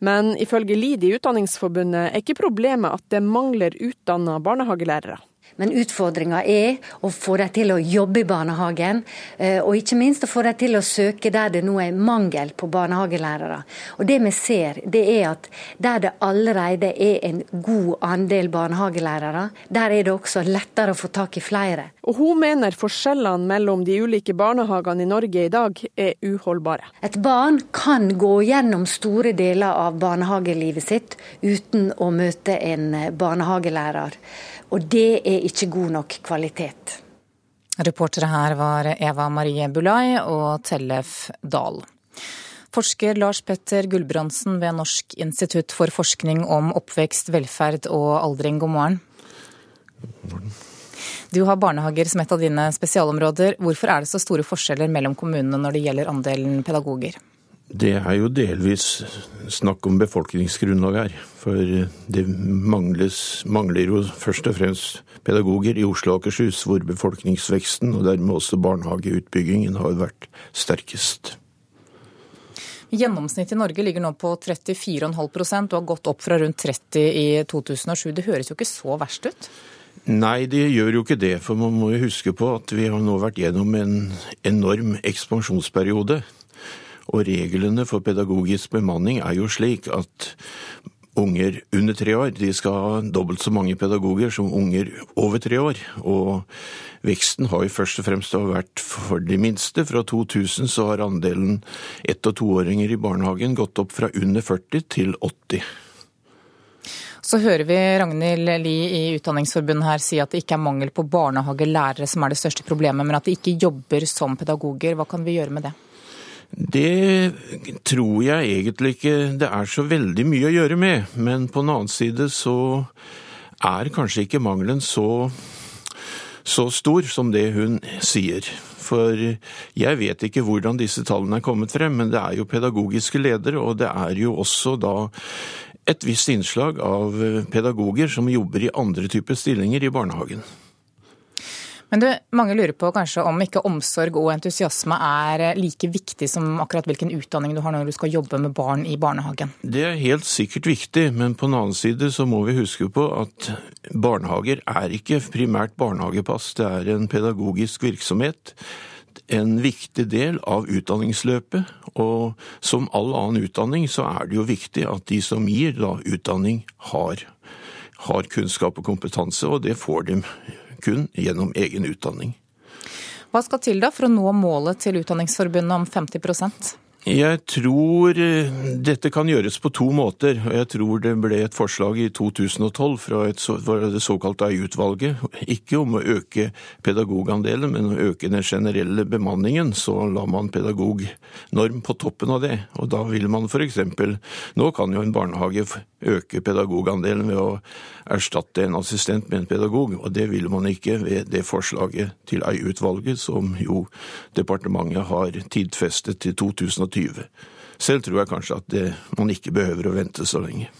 S31: Men ifølge LID i Utdanningsforbundet er ikke problemet at det mangler utdanna barnehagelærere.
S33: Men utfordringa er å få dem til å jobbe i barnehagen, eh, og ikke minst å få dem til å søke der det nå er mangel på barnehagelærere. Og Det vi ser, det er at der det allerede er en god andel barnehagelærere, der er det også lettere å få tak i flere.
S31: Og Hun mener forskjellene mellom de ulike barnehagene i Norge i dag er uholdbare.
S33: Et barn kan gå gjennom store deler av barnehagelivet sitt uten å møte en barnehagelærer. Og det er ikke god nok kvalitet.
S2: Reportere her var Eva Marie Bulai og Tellef Dahl. Forsker Lars Petter Gulbrandsen ved Norsk institutt for forskning om oppvekst, velferd og aldring, god morgen. Du har barnehager som et av dine spesialområder. Hvorfor er det så store forskjeller mellom kommunene når det gjelder andelen pedagoger?
S36: Det er jo delvis snakk om befolkningsgrunnlag her. For det mangles, mangler jo først og fremst pedagoger i Oslo og Akershus, hvor befolkningsveksten og dermed også barnehageutbyggingen har vært sterkest.
S2: Gjennomsnittet i Norge ligger nå på 34,5% og har gått opp fra rundt 30 i 2007. Det høres jo ikke så verst ut?
S36: Nei, det gjør jo ikke det. For man må jo huske på at vi har nå vært gjennom en enorm ekspansjonsperiode. Og reglene for pedagogisk bemanning er jo slik at unger under tre år de skal ha dobbelt så mange pedagoger som unger over tre år. Og veksten har jo først og fremst vært for de minste. Fra 2000 så har andelen ett- og toåringer i barnehagen gått opp fra under 40 til 80.
S2: Så hører vi Ragnhild Lie i Utdanningsforbundet her si at det ikke er mangel på barnehagelærere som er det største problemet, men at de ikke jobber som pedagoger. Hva kan vi gjøre med det?
S36: Det tror jeg egentlig ikke det er så veldig mye å gjøre med. Men på den annen side så er kanskje ikke mangelen så, så stor som det hun sier. For jeg vet ikke hvordan disse tallene er kommet frem, men det er jo pedagogiske ledere, og det er jo også da et visst innslag av pedagoger som jobber i andre typer stillinger i barnehagen.
S2: Men du, mange lurer på kanskje om ikke omsorg og entusiasme er like viktig som akkurat hvilken utdanning du har når du skal jobbe med barn i barnehagen?
S36: Det er helt sikkert viktig, men på den annen side så må vi huske på at barnehager er ikke primært barnehagepass, det er en pedagogisk virksomhet en viktig del av utdanningsløpet. Og som all annen utdanning så er det jo viktig at de som gir da utdanning, har, har kunnskap og kompetanse, og det får de kun gjennom egen utdanning.
S2: Hva skal til da for å nå målet til Utdanningsforbundet om 50%
S36: jeg tror eh, dette kan gjøres på to måter. Jeg tror det ble et forslag i 2012 fra, et, fra det såkalte AI-utvalget, ikke om å øke pedagogandelen, men å øke den generelle bemanningen. Så la man pedagognorm på toppen av det. Og da vil man f.eks. Nå kan jo en barnehage øke pedagogandelen ved å erstatte en assistent med en pedagog, og det vil man ikke ved det forslaget til Ei-utvalget som jo departementet har tidfestet til 2020. Selv tror jeg kanskje at det, man ikke behøver å vente så lenge.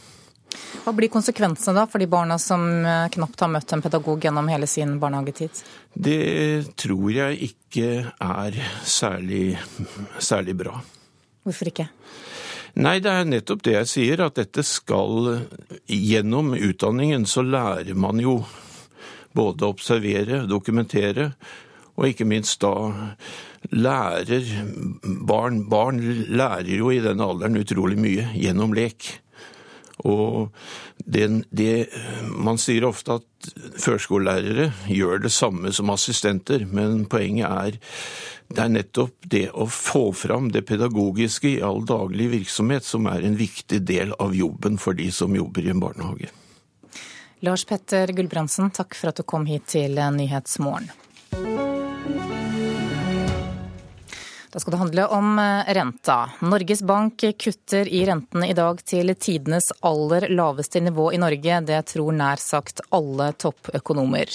S2: Hva blir konsekvensene da for de barna som eh, knapt har møtt en pedagog gjennom hele sin barnehagetid?
S36: Det tror jeg ikke er særlig, særlig bra.
S2: Hvorfor ikke?
S36: Nei, det er nettopp det jeg sier, at dette skal Gjennom utdanningen så lærer man jo både observere, dokumentere, og ikke minst da lærer barn Barn lærer jo i den alderen utrolig mye gjennom lek. Og det, det, Man sier ofte at førskolelærere gjør det samme som assistenter, men poenget er det er nettopp det å få fram det pedagogiske i all daglig virksomhet som er en viktig del av jobben for de som jobber i en barnehage.
S2: Lars Petter Gulbrandsen, takk for at du kom hit til Nyhetsmorgen. Da skal det handle om eh, renta. Norges Bank kutter i rentene i dag til tidenes aller laveste nivå i Norge. Det tror nær sagt alle toppøkonomer.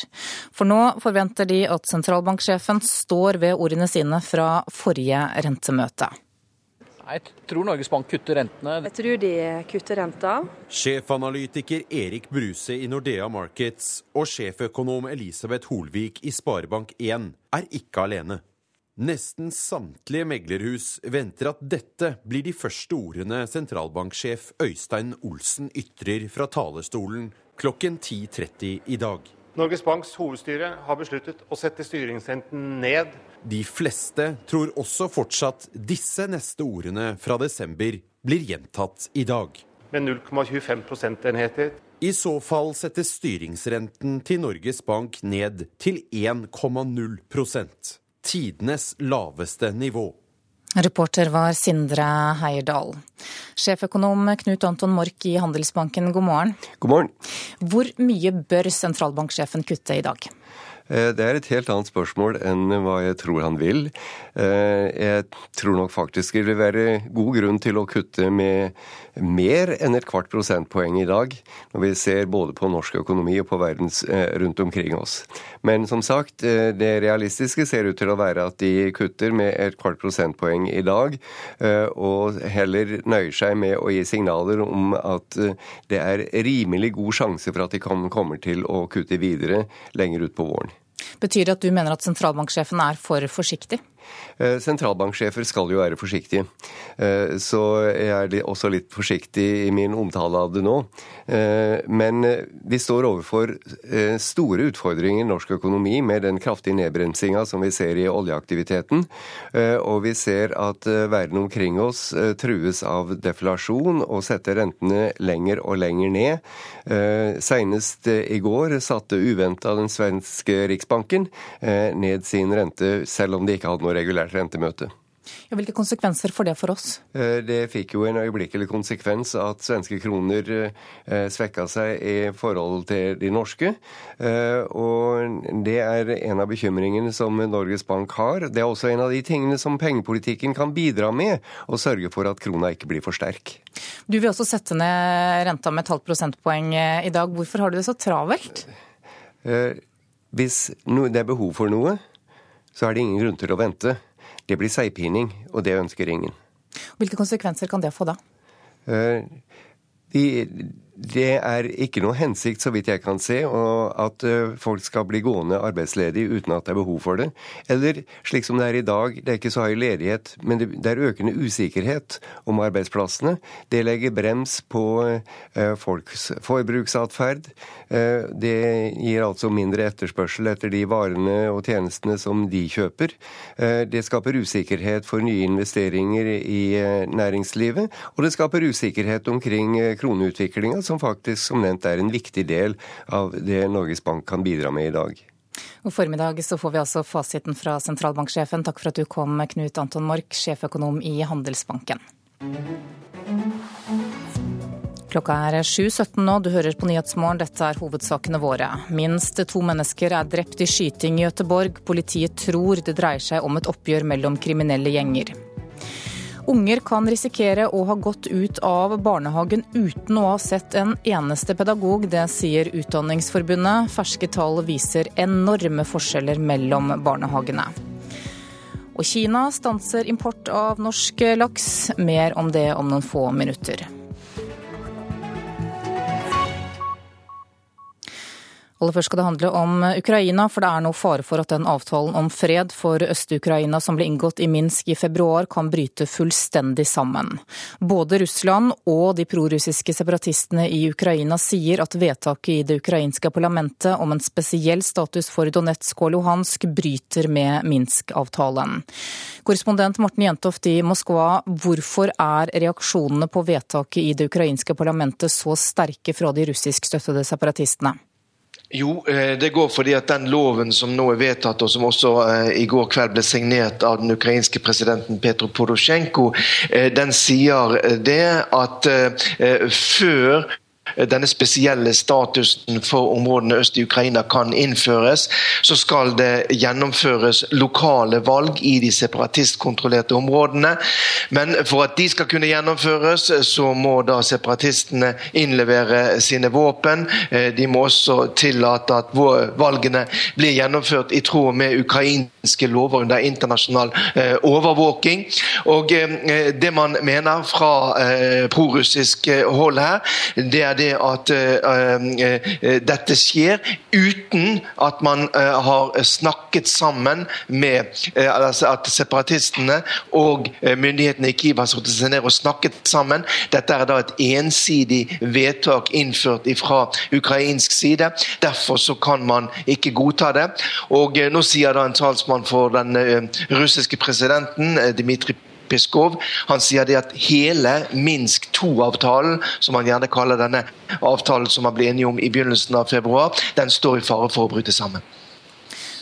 S2: For nå forventer de at sentralbanksjefen står ved ordene sine fra forrige rentemøte.
S37: Jeg tror Norges Bank kutter rentene.
S38: Jeg tror de kutter renta.
S8: Sjefanalytiker Erik Bruse i Nordea Markets og sjeføkonom Elisabeth Holvik i Sparebank1 er ikke alene. Nesten samtlige meglerhus venter at dette blir de første ordene sentralbanksjef Øystein Olsen ytrer fra talerstolen klokken 10.30 i dag.
S39: Norges Banks hovedstyre har besluttet å sette styringsrenten ned.
S8: De fleste tror også fortsatt disse neste ordene fra desember blir gjentatt i dag.
S39: Med 0,25 prosentenheter.
S8: I så fall settes styringsrenten til Norges Bank ned til 1,0 tidenes laveste nivå.
S2: Reporter var Sindre Heierdal. Sjeføkonom Knut Anton Mork i Handelsbanken, god morgen.
S40: God morgen.
S2: Hvor mye bør sentralbanksjefen kutte i dag?
S40: Eh, det er et helt annet spørsmål enn hva jeg tror han vil. Eh, jeg tror nok faktisk det vil være god grunn til å kutte med mer enn et kvart prosentpoeng i dag, når vi ser både på norsk økonomi og på verdens eh, rundt omkring oss. Men som sagt, det realistiske ser ut til å være at de kutter med et kvart prosentpoeng i dag, og heller nøyer seg med å gi signaler om at det er rimelig god sjanse for at de kommer til å kutte videre lenger ut på våren.
S2: Betyr det at du mener at sentralbanksjefen er for forsiktig?
S40: Eh, sentralbanksjefer skal jo være forsiktige, eh, så jeg er også litt forsiktig i min omtale av det nå. Eh, men vi står overfor store utfordringer i norsk økonomi med den kraftige nedbremsinga som vi ser i oljeaktiviteten. Og vi ser at verden omkring oss trues av deflasjon og setter rentene lenger og lenger ned. Senest i går satte uventa den svenske riksbanken ned sin rente, selv om de ikke hadde noe regulært rentemøte.
S2: Ja, hvilke konsekvenser får det for oss?
S40: Eh, det fikk jo en øyeblikkelig konsekvens at svenske kroner eh, svekka seg i forhold til de norske. Eh, og det er en av bekymringene som Norges Bank har. Det er også en av de tingene som pengepolitikken kan bidra med, å sørge for at krona ikke blir for sterk.
S2: Du vil også sette ned renta med et halvt prosentpoeng i dag. Hvorfor har du det så travelt?
S40: Hvis det er behov for noe, så er det ingen grunn til å vente. Det blir seigpining, og det ønsker ingen.
S2: Hvilke konsekvenser kan det få da?
S40: Uh, de, det er ikke noe hensikt, så vidt jeg kan se, at folk skal bli gående arbeidsledige uten at det er behov for det. Eller slik som det er i dag, det er ikke så høy ledighet, men det er økende usikkerhet om arbeidsplassene. Det legger brems på folks forbruksatferd. Det gir altså mindre etterspørsel etter de varene og tjenestene som de kjøper. Det skaper usikkerhet for nye investeringer i næringslivet, og det skaper usikkerhet omkring kroneutviklinga som faktisk som nevnt er en viktig del av det Norges Bank kan bidra med i dag.
S2: Og formiddag så får vi altså fasiten fra sentralbanksjefen. Takk for at du kom, Knut Anton Mork, sjeføkonom i Handelsbanken. Klokka er 7.17 nå, du hører på Nyhetsmorgen. Dette er hovedsakene våre. Minst to mennesker er drept i skyting i Gøteborg. Politiet tror det dreier seg om et oppgjør mellom kriminelle gjenger. Unger kan risikere å ha gått ut av barnehagen uten å ha sett en eneste pedagog. Det sier Utdanningsforbundet. Ferske tall viser enorme forskjeller mellom barnehagene. Og Kina stanser import av norsk laks. Mer om det om noen få minutter. Aller først skal det handle om Ukraina, for det er nå fare for at den avtalen om fred for Øst-Ukraina som ble inngått i Minsk i februar, kan bryte fullstendig sammen. Både Russland og de prorussiske separatistene i Ukraina sier at vedtaket i det ukrainske parlamentet om en spesiell status for Donetsk og Luhansk bryter med Minsk-avtalen. Korrespondent Morten Jentoft i Moskva, hvorfor er reaksjonene på vedtaket i det ukrainske parlamentet så sterke fra de russiskstøttede separatistene?
S41: Jo, eh, det går fordi at den loven som nå er vedtatt, og som også eh, i går kveld ble signert av den ukrainske presidenten Petro Porosjenko, eh, den sier det at før denne spesielle statusen for områdene øst i Ukraina kan innføres, så skal det gjennomføres lokale valg i de separatistkontrollerte områdene. Men for at de skal kunne gjennomføres, så må da separatistene innlevere sine våpen. Eh, de må også tillate at valgene blir gjennomført i tråd med ukrainske lover under internasjonal eh, overvåking. Og eh, det man mener fra prorussisk hold her, det er det at uh, dette skjer uten at man har snakket sammen med altså At separatistene og myndighetene i Kiev har satt seg ned og snakket sammen. Dette er da et ensidig vedtak innført fra ukrainsk side. Derfor så kan man ikke godta det. Og Nå sier da en talsmann for den russiske presidenten, Dmitrij Peskov. Han sier det at hele Minsk 2-avtalen, som han gjerne kaller denne avtalen som man ble enige om i begynnelsen av februar, den står i fare for å bryte sammen.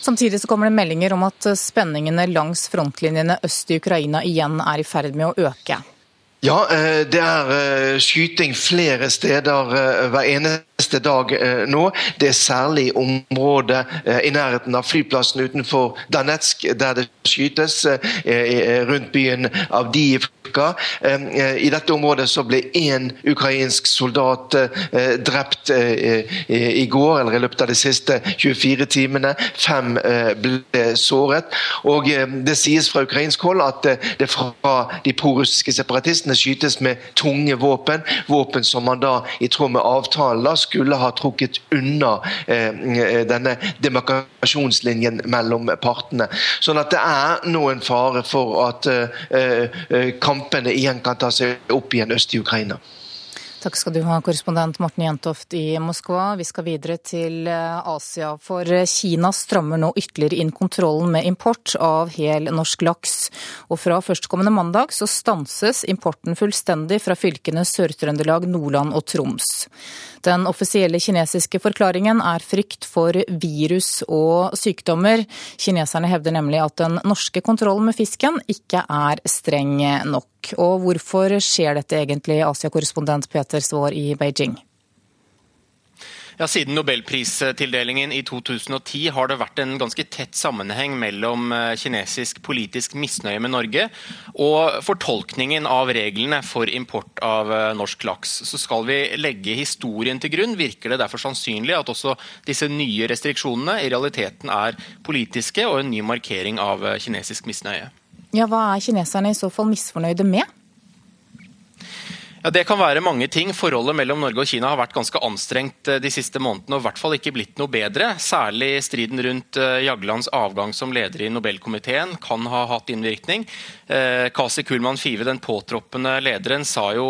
S2: Samtidig så kommer det meldinger om at spenningene langs frontlinjene øst i Ukraina igjen er i ferd med å øke.
S41: Ja, eh, det er eh, skyting flere steder eh, hver eneste dag nå. Det er særlig området i nærheten av flyplassen utenfor Danetsk der det skytes, rundt byen Avdijivka. I dette området så ble én ukrainsk soldat drept i går, eller i løpet av de siste 24 timene. Fem ble såret. Og det sies fra ukrainsk hold at det fra de prorussiske separatistene skytes med tunge våpen. Våpen som man da i tråd med avtalen skulle ha trukket unna eh, denne demarkasjonslinjen mellom partene. Sånn at det er nå en fare for at eh, eh, kampene igjen kan ta seg opp igjen øst i Ukraina.
S2: Takk skal du ha, korrespondent Morten Jentoft i Moskva. Vi skal videre til eh, Asia, for Kina strammer nå ytterligere inn kontrollen med import av hel norsk laks. Og fra førstkommende mandag så stanses importen fullstendig fra fylkene Sør-Trøndelag, Nordland og Troms. Den offisielle kinesiske forklaringen er frykt for virus og sykdommer. Kineserne hevder nemlig at den norske kontrollen med fisken ikke er streng nok. Og hvorfor skjer dette egentlig, Asia-korrespondent Peter Svaar i Beijing?
S42: Ja, Siden nobelpristildelingen i 2010 har det vært en ganske tett sammenheng mellom eh, kinesisk politisk misnøye med Norge og fortolkningen av reglene for import av eh, norsk laks. Så skal vi legge historien til grunn, virker det derfor sannsynlig at også disse nye restriksjonene i realiteten er politiske og en ny markering av eh, kinesisk misnøye.
S2: Ja, Hva er kineserne i så fall misfornøyde med?
S42: Ja, Det kan være mange ting. Forholdet mellom Norge og Kina har vært ganske anstrengt eh, de siste månedene, og i hvert fall ikke blitt noe bedre. Særlig striden rundt eh, Jaglands avgang som leder i Nobelkomiteen kan ha hatt innvirkning. Eh, Kasi Kulman Five, den påtroppende lederen, sa jo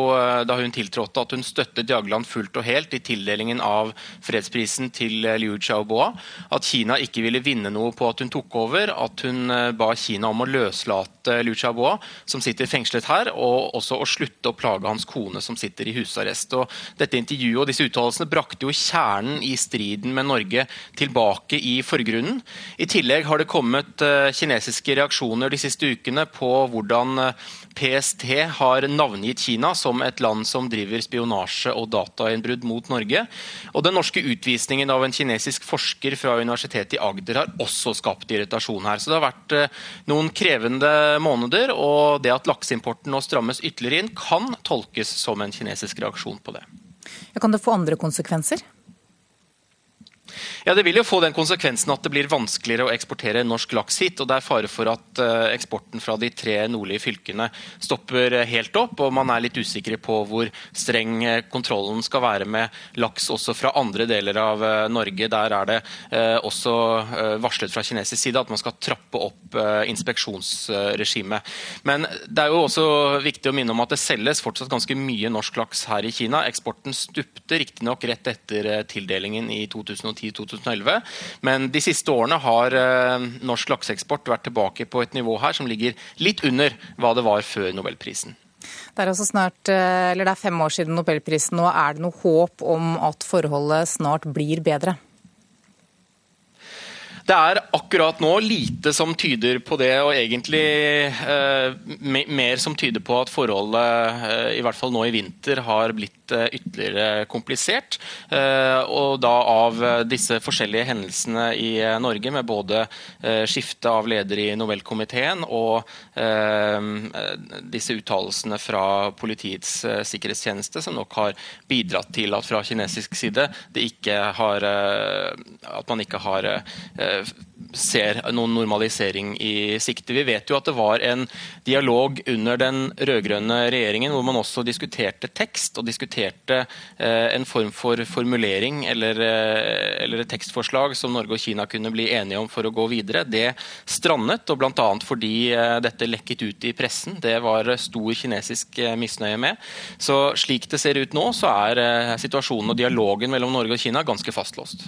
S42: da hun tiltrådte at hun støttet Jagland fullt og helt i tildelingen av fredsprisen til Liu Xiaoboa. At Kina ikke ville vinne noe på at hun tok over. At hun ba Kina om å løslate Liu Xiaoboa, som sitter fengslet her, og også å slutte å plage hans kone kone som sitter i husarrest. Og dette intervjuet og disse uttalelsene brakte jo kjernen i striden med Norge tilbake i forgrunnen. I tillegg har det kommet eh, kinesiske reaksjoner de siste ukene på hvordan eh, PST har navngitt Kina som et land som driver spionasje og datainnbrudd mot Norge. Og Den norske utvisningen av en kinesisk forsker fra Universitetet i Agder har også skapt irritasjon her. Så det har vært eh, noen krevende måneder, og det at lakseimporten nå strammes ytterligere inn, kan tolkes som en kinesisk reaksjon på det.
S2: Kan det få andre konsekvenser?
S42: Ja, Det vil jo få den konsekvensen at det blir vanskeligere å eksportere norsk laks hit. og Det er fare for at uh, eksporten fra de tre nordlige fylkene stopper uh, helt opp. og Man er litt usikre på hvor streng uh, kontrollen skal være med laks også fra andre deler av Norge. Der er det også varslet fra kinesisk side at man skal trappe opp inspeksjonsregimet. Men det er jo også viktig å minne om at det selges fortsatt ganske mye norsk laks her i Kina. Eksporten stupte riktignok rett etter tildelingen i 2010-2011. Men de siste årene har eh, norsk lakseeksport vært tilbake på et nivå her som ligger litt under hva det var før nobelprisen.
S2: Det er, altså snart, eh, eller det er fem år siden nobelprisen. Nå er det noe håp om at forholdet snart blir bedre?
S42: Det er akkurat nå lite som tyder på det, og egentlig eh, mer som tyder på at forholdet, eh, i hvert fall nå i vinter, har blitt eh, ytterligere komplisert. Eh, og da av disse forskjellige hendelsene i eh, Norge, med både eh, skifte av leder i Nobelkomiteen og disse uttalelsene fra Politiets sikkerhetstjeneste, som nok har bidratt til at fra kinesisk side det ikke har, at man ikke har ser noen normalisering i sikte. Vi vet jo at det var en dialog under den rød-grønne regjeringen hvor man også diskuterte tekst og diskuterte eh, en form for formulering eller, eh, eller, et tekstforslag som Norge og Kina kunne bli enige om for å gå videre. Det strandet, og bl.a. fordi eh, dette lekket ut i pressen. Det var stor kinesisk misnøye med. Så slik det ser ut nå, så er situasjonen og dialogen mellom Norge og Kina ganske fastlåst.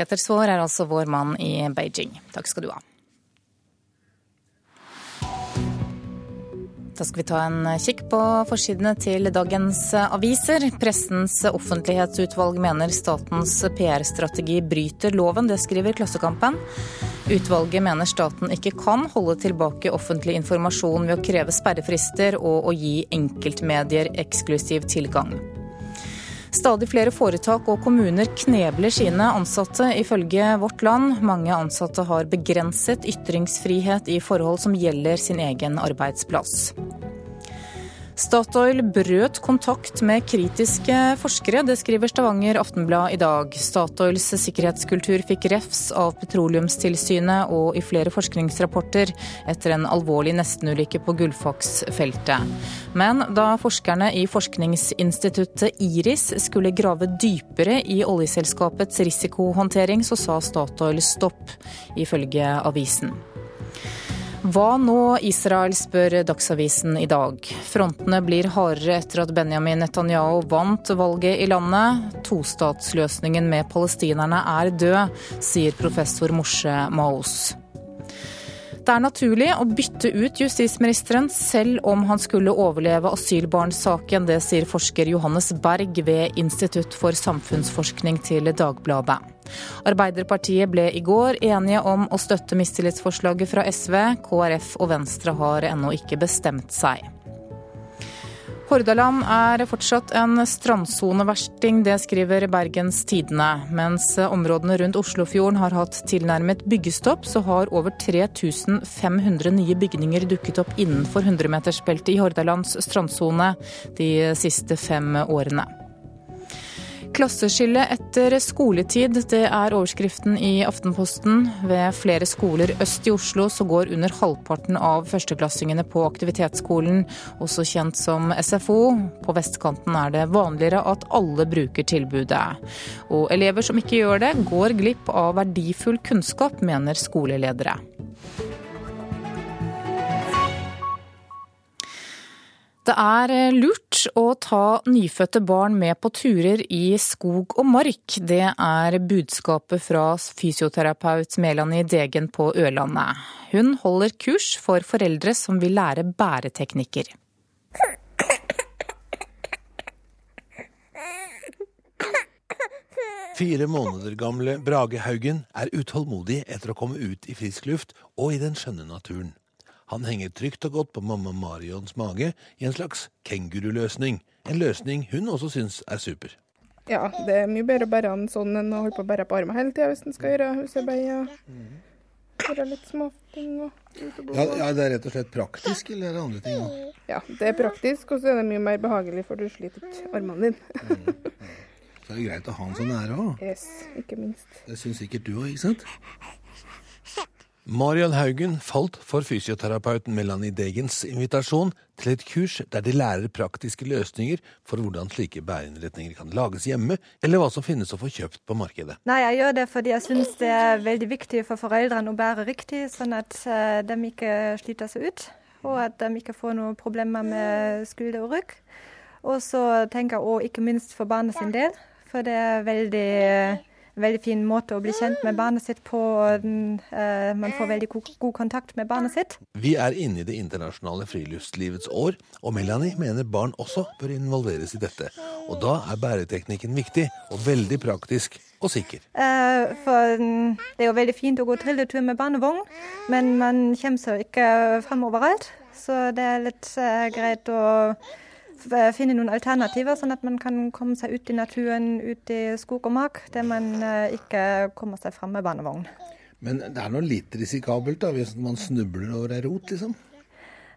S2: Peter Svaar er altså vår mann i Beijing. Takk skal du ha. Da skal vi ta en kikk på forsidene til dagens aviser. Pressens offentlighetsutvalg mener statens PR-strategi bryter loven. Det skriver Klassekampen. Utvalget mener staten ikke kan holde tilbake offentlig informasjon ved å kreve sperrefrister og å gi enkeltmedier eksklusiv tilgang. Stadig flere foretak og kommuner knebler sine ansatte, ifølge Vårt Land. Mange ansatte har begrenset ytringsfrihet i forhold som gjelder sin egen arbeidsplass. Statoil brøt kontakt med kritiske forskere, det skriver Stavanger Aftenblad i dag. Statoils sikkerhetskultur fikk refs av Petroleumstilsynet og i flere forskningsrapporter etter en alvorlig nestenulykke på Gullfaks-feltet. Men da forskerne i forskningsinstituttet IRIS skulle grave dypere i oljeselskapets risikohåndtering, så sa Statoil stopp, ifølge avisen. Hva nå Israel, spør Dagsavisen i dag. Frontene blir hardere etter at Benjamin Netanyahu vant valget i landet. Tostatsløsningen med palestinerne er død, sier professor Moshe Maos. Det er naturlig å bytte ut justisministeren selv om han skulle overleve asylbarnsaken. Det sier forsker Johannes Berg ved Institutt for samfunnsforskning til Dagbladet. Arbeiderpartiet ble i går enige om å støtte mistillitsforslaget fra SV. KrF og Venstre har ennå ikke bestemt seg. Hordaland er fortsatt en strandsoneversting, det skriver Bergens Tidende. Mens områdene rundt Oslofjorden har hatt tilnærmet byggestopp, så har over 3500 nye bygninger dukket opp innenfor 100-metersbeltet i Hordalands strandsone de siste fem årene. Klasseskille etter skoletid, det er overskriften i Aftenposten. Ved flere skoler øst i Oslo så går under halvparten av førsteklassingene på aktivitetsskolen, også kjent som SFO. På vestkanten er det vanligere at alle bruker tilbudet. Og elever som ikke gjør det, går glipp av verdifull kunnskap, mener skoleledere. Det er eh, lurt å ta nyfødte barn med på turer i skog og mark. Det er budskapet fra fysioterapeut Melanie Degen på Ørlandet. Hun holder kurs for foreldre som vil lære bæreteknikker.
S43: Fire måneder gamle Brage Haugen er utålmodig etter å komme ut i frisk luft og i den skjønne naturen. Han henger trygt og godt på mamma Marions mage i en slags kenguruløsning. En løsning hun også syns er super.
S44: Ja, det er mye bedre å bære han sånn enn å holde på å bære på armen hele tida hvis en skal gjøre husarbeid og gjøre litt småting.
S43: Ja, ja, det er rett og slett praktisk, eller er det andre ting òg?
S44: Ja, det er praktisk, og så er det mye mer behagelig, for du sliter ikke armene dine.
S43: Mm. Så er det greit å ha han så nære òg.
S44: Yes, ikke minst.
S43: Det syns sikkert du òg, ikke sant? Marian Haugen falt for fysioterapeuten Melanie Degens invitasjon til et kurs der de lærer praktiske løsninger for hvordan slike bæreinnretninger kan lages hjemme, eller hva som finnes å få kjøpt på markedet.
S45: Nei, Jeg gjør det fordi jeg syns det er veldig viktig for foreldrene å bære riktig, sånn at uh, de ikke sliter seg ut, og at de ikke får noen problemer med skulder og rygg. Og så tenker jeg òg ikke minst for barna sin del, for det er veldig veldig fin måte å bli kjent med barnet sitt på. Uh, man får veldig god, kontakt med barnet sitt.
S43: Vi er inne i det internasjonale friluftslivets år, og Melanie mener barn også bør involveres i dette. Og da er bæreteknikken viktig, og veldig praktisk og sikker.
S45: Uh, for det er jo veldig fint å gå trilletur med barnevogn, men man kommer seg ikke fram overalt. Så det er litt uh, greit å finne noen alternativer, sånn at man kan komme seg ut i naturen, ut i skog og mark, der man eh, ikke kommer seg fram med barnevogn.
S43: Men det er noe litt risikabelt da, hvis man snubler over ei rot, liksom?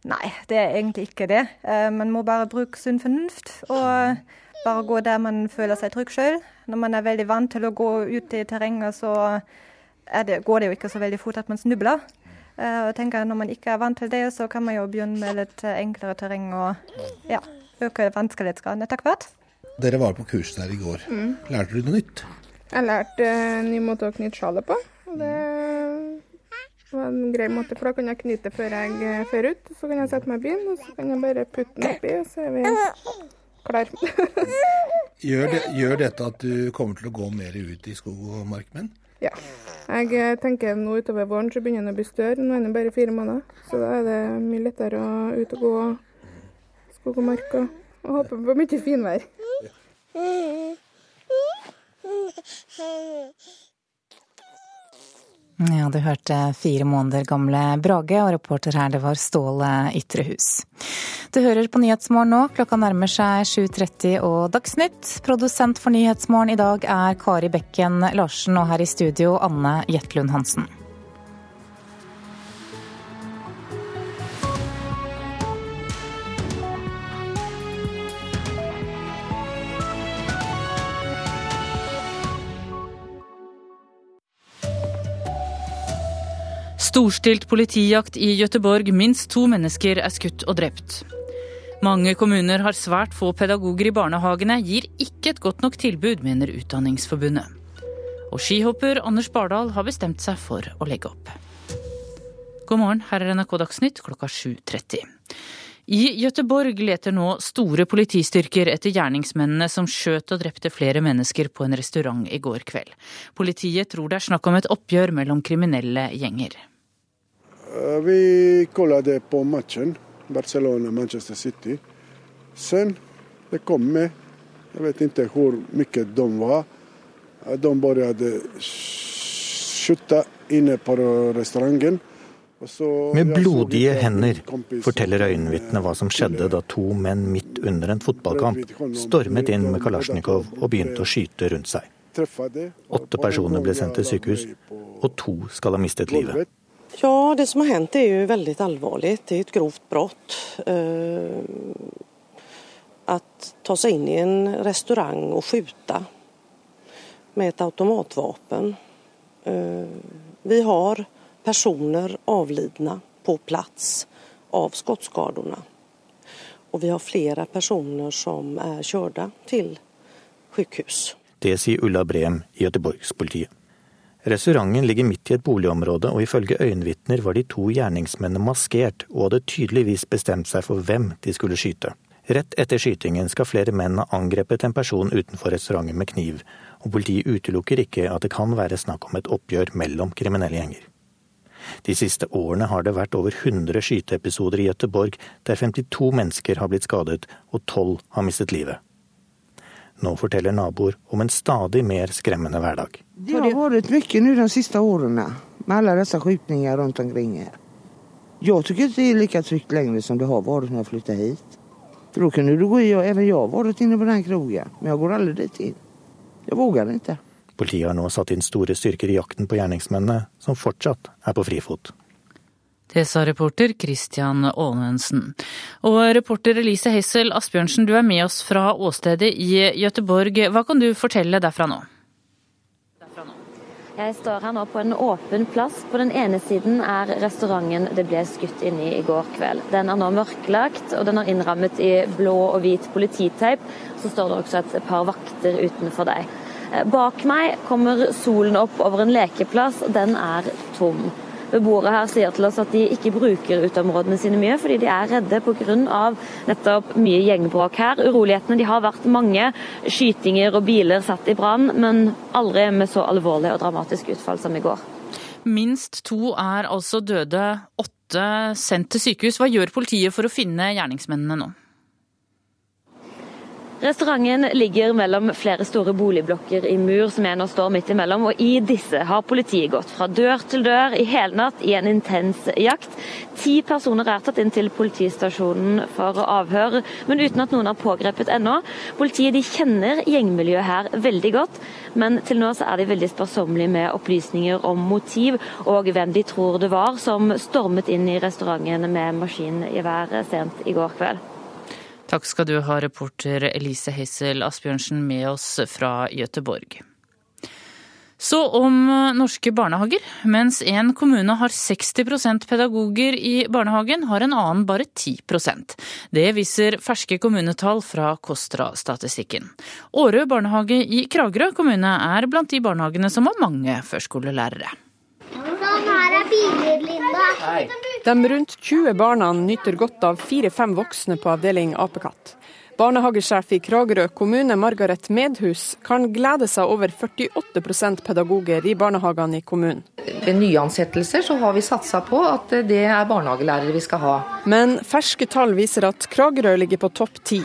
S45: Nei, det er egentlig ikke det. Eh, man må bare bruke sunn fornuft. Og bare gå der man føler seg trygg sjøl. Når man er veldig vant til å gå ut i terrenget, så det, går det jo ikke så veldig fort at man snubler. Uh, og tenker Når man ikke er vant til det, så kan man jo begynne med litt enklere terreng. og ja, øke vanskelighetsgraden etter hvert.
S43: Dere var på kurs der i går. Mm. Lærte du noe nytt?
S44: Jeg lærte en ny måte å knytte sjalet på. Det var en grei måte, for da kan jeg knyte før jeg fer ut. Så kan jeg sette meg i bilen, og så kan jeg bare putte den oppi, og så er vi klar. <laughs>
S43: gjør, det, gjør, dette at du kommer til å gå mer ut i skog og mark med den?
S44: Ja. Jeg eh, tenker nå utover våren så begynner den å bli større. Nå er den bare fire måneder, så da er det mye lettere å ut og gå skog og mark. Og, og håper på mye finvær.
S2: Ja, du hørte fire måneder gamle Brage, og reporter her det var Ståle Ytrehus. Du hører på Nyhetsmorgen nå, klokka nærmer seg 7.30 og Dagsnytt. Produsent for Nyhetsmorgen i dag er Kari Bekken Larsen, og her i studio Anne Jetlund Hansen.
S46: Storstilt politijakt i Gøteborg. Minst to mennesker er skutt og drept. Mange kommuner har svært få pedagoger i barnehagene, gir ikke et godt nok tilbud, mener Utdanningsforbundet. Og skihopper Anders Bardal har bestemt seg for å legge opp. God morgen, her er NRK Dagsnytt klokka 7.30. I Gøteborg leter nå store politistyrker etter gjerningsmennene som skjøt og drepte flere mennesker på en restaurant i går kveld. Politiet tror det er snakk om et oppgjør mellom kriminelle gjenger.
S28: Eh, vi kollade på matchen, Barcelona-Manchester City. Sen det kom med, Jeg vet ikke hvor mye de var, De begynte å skyte inne på restauranten.
S29: Med blodige hender forteller øyenvitnet hva som skjedde da to menn midt under en fotballkamp stormet inn med Kalasjnikov og begynte å skyte rundt seg. Åtte personer ble sendt til sykehus, og to skal ha mistet livet.
S47: Ja, det som har hänt är ju väldigt allvarligt. Det är ett grovt brott. Eh, att ta sig in i en restaurang och skjuta med ett automatvapen. Eh, vi har personer avlidna på plats av skottskadorna. Og vi har flere personer som er kjørt til sjukhus.
S29: Det sier Ulla Brem i Göteborgspolitiet. Restauranten ligger midt i et boligområde, og ifølge øyenvitner var de to gjerningsmennene maskert og hadde tydeligvis bestemt seg for hvem de skulle skyte. Rett etter skytingen skal flere menn ha angrepet en person utenfor restauranten med kniv, og politiet utelukker ikke at det kan være snakk om et oppgjør mellom kriminelle gjenger. De siste årene har det vært over 100 skyteepisoder i Gøteborg, der 52 mennesker har blitt skadet og 12 har mistet livet. Nå forteller naboer om en stadig mer skremmende hverdag.
S48: Det har vært mye nå de siste årene, med alle disse skytingene rundt omkring her. Jeg syns ikke det er like trygt lenger som det har vært når jeg flyttet hit. For da kunne du gå i, og even jeg har vært inne på den krogen, men jeg går aldri dit inn. Jeg våger ikke.
S29: Politiet har nå satt inn store styrker i jakten på gjerningsmennene, som fortsatt er på frifot.
S46: Det sa reporter Christian Aanensen. Og reporter Elise Hessel Asbjørnsen, du er med oss fra åstedet i Gøteborg. Hva kan du fortelle derfra nå?
S6: Jeg står her nå på en åpen plass. På den ene siden er restauranten det ble skutt inn i i går kveld. Den er nå mørklagt, og den er innrammet i blå og hvit polititeip. Så står det også et par vakter utenfor deg. Bak meg kommer solen opp over en lekeplass, og den er tom. Beboere her sier til oss at de ikke bruker uteområdene sine mye, fordi de er redde pga. nettopp mye gjengbråk her. Urolighetene de har vært mange. Skytinger og biler satt i brann, men aldri med så alvorlig og dramatisk utfall som i går.
S46: Minst to er altså døde, åtte sendt til sykehus. Hva gjør politiet for å finne gjerningsmennene nå?
S6: Restauranten ligger mellom flere store boligblokker i mur som jeg nå står midt imellom, og i disse har politiet gått fra dør til dør i helnatt i en intens jakt. Ti personer er tatt inn til politistasjonen for avhør, men uten at noen har pågrepet ennå. Politiet de kjenner gjengmiljøet her veldig godt, men til nå så er de veldig sparsommelige med opplysninger om motiv og hvem de tror det var som stormet inn i restauranten med maskingevær sent i går kveld.
S46: Takk skal du ha, reporter Elise Hessel Asbjørnsen med oss fra Gøteborg. Så om norske barnehager. Mens en kommune har 60% pedagoger i barnehagen, har en annen bare 10% Det viser ferske kommunetall fra KOSTRA-statistikken. Årø barnehage i Kragerø kommune er blant de barnehagene som har mange førskolelærere.
S49: Sånn, her er biler, Linda.
S31: De rundt 20 barna nyter godt av fire-fem voksne på avdeling apekatt. Barnehagesjef i Kragerø kommune, Margaret Medhus, kan glede seg over 48% pedagoger i barnehagene i kommunen.
S50: Ved nyansettelser så har vi satsa på at det er barnehagelærere vi skal ha.
S31: Men ferske tall viser at Kragerø ligger på topp ti.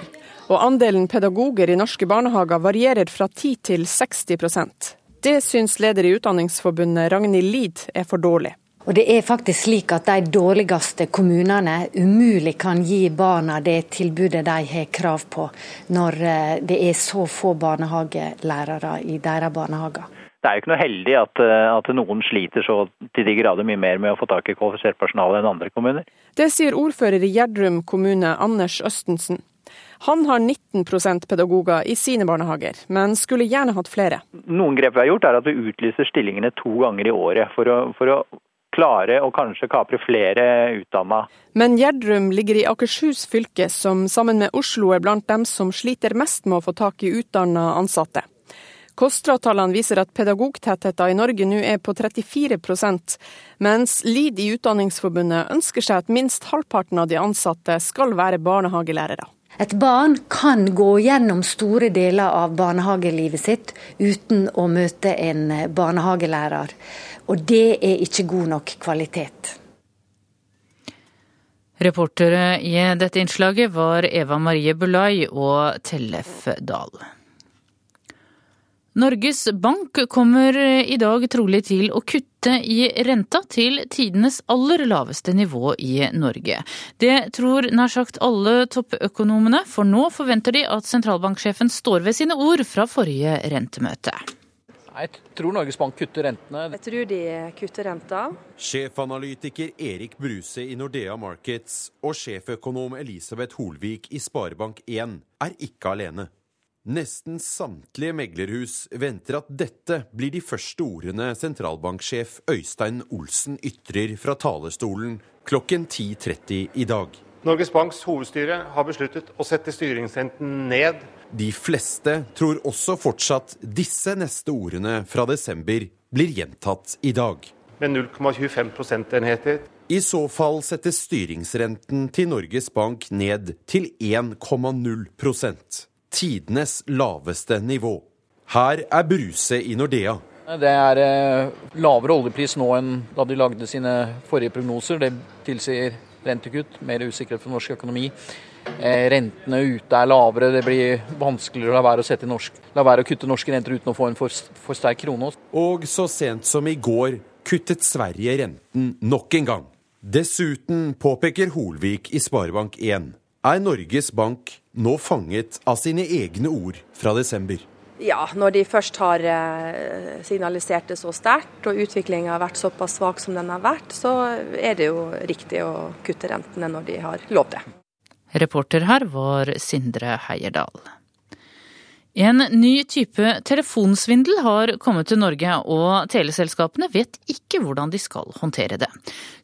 S31: Og andelen pedagoger i norske barnehager varierer fra 10 til 60 Det syns leder i Utdanningsforbundet, Ragnhild Lid, er for dårlig.
S33: Og det er faktisk slik at de dårligste kommunene umulig kan gi barna det tilbudet de har krav på, når eh, det er så få barnehagelærere i deres barnehager.
S51: Det er jo ikke noe heldig at, eh, at, noen sliter så til de grader mye mer med å få tak i kvalifisert personale enn andre kommuner.
S31: Det sier ordfører i Gjerdrum kommune, Anders Østensen. Han har 19% pedagoger i sine barnehager, men skulle gjerne hatt flere.
S51: Noen grep vi har gjort er at vi utlyser stillingene to ganger i året for å, for å klare å kanskje kapre flere utdanna.
S31: Men Gjerdrum ligger i Akershus fylke, som sammen med Oslo er blant dem som sliter mest med å få tak i utdanna ansatte. KOSTRA-tallene viser at pedagogtettheten i Norge nå er på 34% mens LID i Utdanningsforbundet ønsker seg at minst halvparten av de ansatte skal være barnehagelærere.
S33: Et barn kan gå gjennom store deler av barnehagelivet sitt uten å møte en barnehagelærer. Og det er ikke god nok kvalitet.
S46: Reportere i dette innslaget var Eva Marie Bulai og Tellef Dahl. Norges Bank kommer i dag trolig til å kutte i renta til tidenes aller laveste nivå i Norge. Det tror nær sagt alle toppøkonomene, for nå forventer de at sentralbanksjefen står ved sine ord fra forrige rentemøte.
S7: Jeg tror Norges Bank kutter rentene.
S3: Jeg tror de kutter renta.
S8: Sjefanalytiker Erik Bruse i Nordea Markets og sjeføkonom Elisabeth Holvik i Sparebank1 er ikke alene. Nesten samtlige meglerhus venter at dette blir de første ordene sentralbanksjef Øystein Olsen ytrer fra talerstolen klokken 10.30 i dag.
S9: Norges Banks hovedstyre har besluttet å sette styringsrenten ned
S8: de fleste tror også fortsatt disse neste ordene fra desember blir gjentatt i dag.
S9: Med 0,25 prosentenheter.
S8: I så fall settes styringsrenten til Norges Bank ned til 1,0 Tidenes laveste nivå. Her er Bruse i Nordea.
S7: Det er eh, lavere oljepris nå enn da de lagde sine forrige prognoser. Det tilsier rentekutt, mer usikkerhet for norsk økonomi. Eh, rentene ute er lavere, det blir vanskeligere å la være å, norsk, la være å kutte norske renter uten å få en for, for sterk krone.
S8: Og så sent som i går kuttet Sverige renten nok en gang. Dessuten, påpeker Holvik i Sparebank1, er Norges Bank nå fanget av sine egne ord fra desember.
S38: Ja, når de først har eh, signalisert det så sterkt, og utviklinga har vært såpass svak som den har vært, så er det jo riktig å kutte rentene når de har lovt det.
S46: Reporter her var Sindre Heierdal. En ny type telefonsvindel har kommet til Norge, og teleselskapene vet ikke hvordan de skal håndtere det.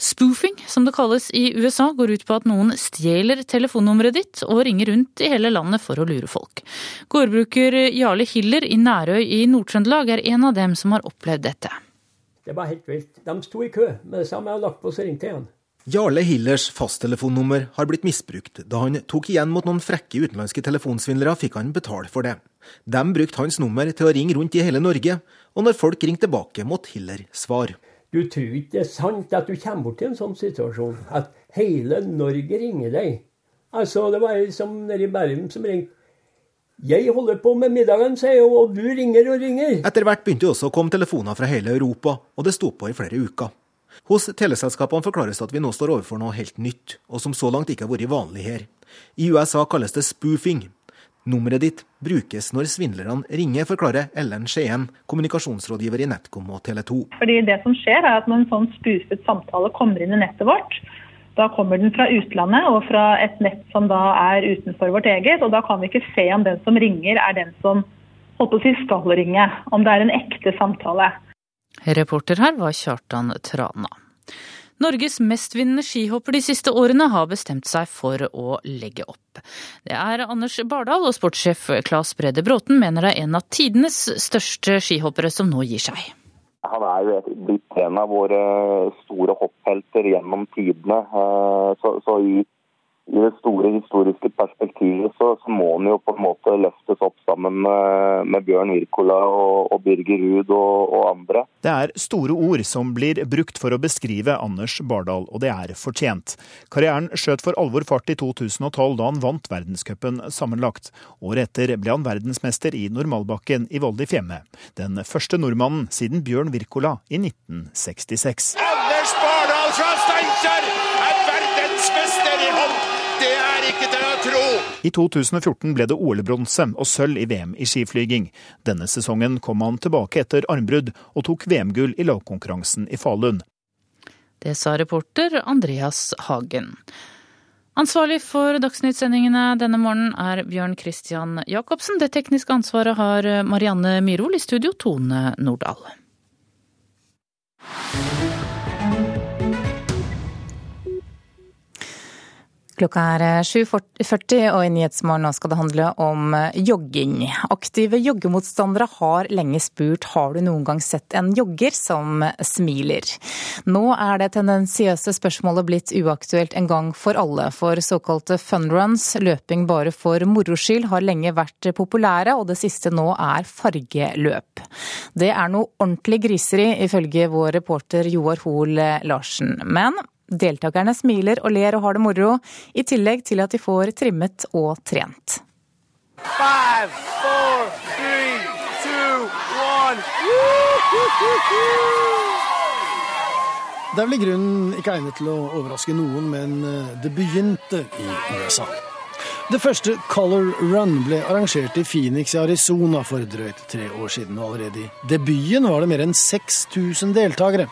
S46: Spoofing, som det kalles i USA, går ut på at noen stjeler telefonnummeret ditt og ringer rundt i hele landet for å lure folk. Gårdbruker Jarle Hiller i Nærøy i Nord-Trøndelag er en av dem som har opplevd dette.
S52: Det var helt vilt. De sto i kø. Med det samme jeg hadde lagt på, så ringte jeg han.
S53: Jarle Hillers fasttelefonnummer har blitt misbrukt. Da han tok igjen mot noen frekke utenlandske telefonsvindlere, fikk han betale for det. De brukte hans nummer til å ringe rundt i hele Norge, og når folk ringte tilbake, måtte Hiller svare.
S52: Du tror ikke det er sant at du kommer borti en sånn situasjon, at hele Norge ringer deg. Altså, det var ei som nede i Bærum som ringte. Jeg holder på med middagen, sier hun, og du ringer og ringer.
S53: Etter hvert begynte det også å komme telefoner fra hele Europa, og det sto på i flere uker. Hos teleselskapene forklares at vi nå står overfor noe helt nytt, og som så langt ikke har vært vanlig her. I USA kalles det spoofing. Nummeret ditt brukes når svindlerne ringer, forklarer Ellen Skien, kommunikasjonsrådgiver i NetCom og Tele2.
S54: Fordi det som skjer er at Når en sånn spoofet samtale kommer inn i nettet vårt, da kommer den fra utlandet og fra et nett som da er utenfor vårt eget. og Da kan vi ikke se om den som ringer er den som holdt på å si skal ringe. Om det er en ekte samtale.
S46: Reporter her var Kjartan Trana. Norges mestvinnende skihopper de siste årene har bestemt seg for å legge opp. Det er Anders Bardal og sportssjef Claes Brede Bråten mener det er en av tidenes største skihoppere som nå gir seg.
S55: Han er jo blitt en av våre store hopphelter gjennom tidene. Eh, så, så i i det store historiske perspektivet så, så, må han jo på en måte løftes opp sammen med, med Bjørn Wirkola og, og, Birger Ruud og, og, andre.
S56: Det er store ord som blir brukt for å beskrive Anders Bardal, og det er fortjent. Karrieren skjøt for alvor fart i 2012 da han vant verdenscupen sammenlagt. Året etter ble han verdensmester i normalbakken i Voldi Fjemme. Den første nordmannen siden Bjørn Wirkola i 1966.
S57: Anders Bardal fra I
S56: 2014 ble det OL-bronse og sølv i VM i skiflyging. Denne sesongen kom han tilbake etter armbrudd og tok VM-gull i lagkonkurransen i Falun.
S46: Det sa reporter Andreas Hagen. Ansvarlig for dagsnyttsendingene denne morgenen er Bjørn Christian Jacobsen. Det tekniske ansvaret har Marianne Myrhol, i studio Tone Nordahl. Klokka er 7.40 og i Nyhetsmorgen nå skal det handle om jogging. Aktive joggemotstandere har lenge spurt har du noen gang sett en jogger som smiler. Nå er det tendensiøse spørsmålet blitt uaktuelt en gang for alle, for såkalte funruns, løping bare for moro skyld, har lenge vært populære, og det siste nå er fargeløp. Det er noe ordentlig griseri, ifølge vår reporter Joar Hoel Larsen. Men Deltakerne smiler og ler og har det moro, i tillegg til at de får trimmet og trent. Five, four, three, two,
S58: det er vel i grunnen ikke egnet til å overraske noen, men eh, det begynte i USA. Det første Color Run ble arrangert i Phoenix i Arizona for drøyt tre år siden. Og allerede i debuten var det mer enn 6000 deltakere.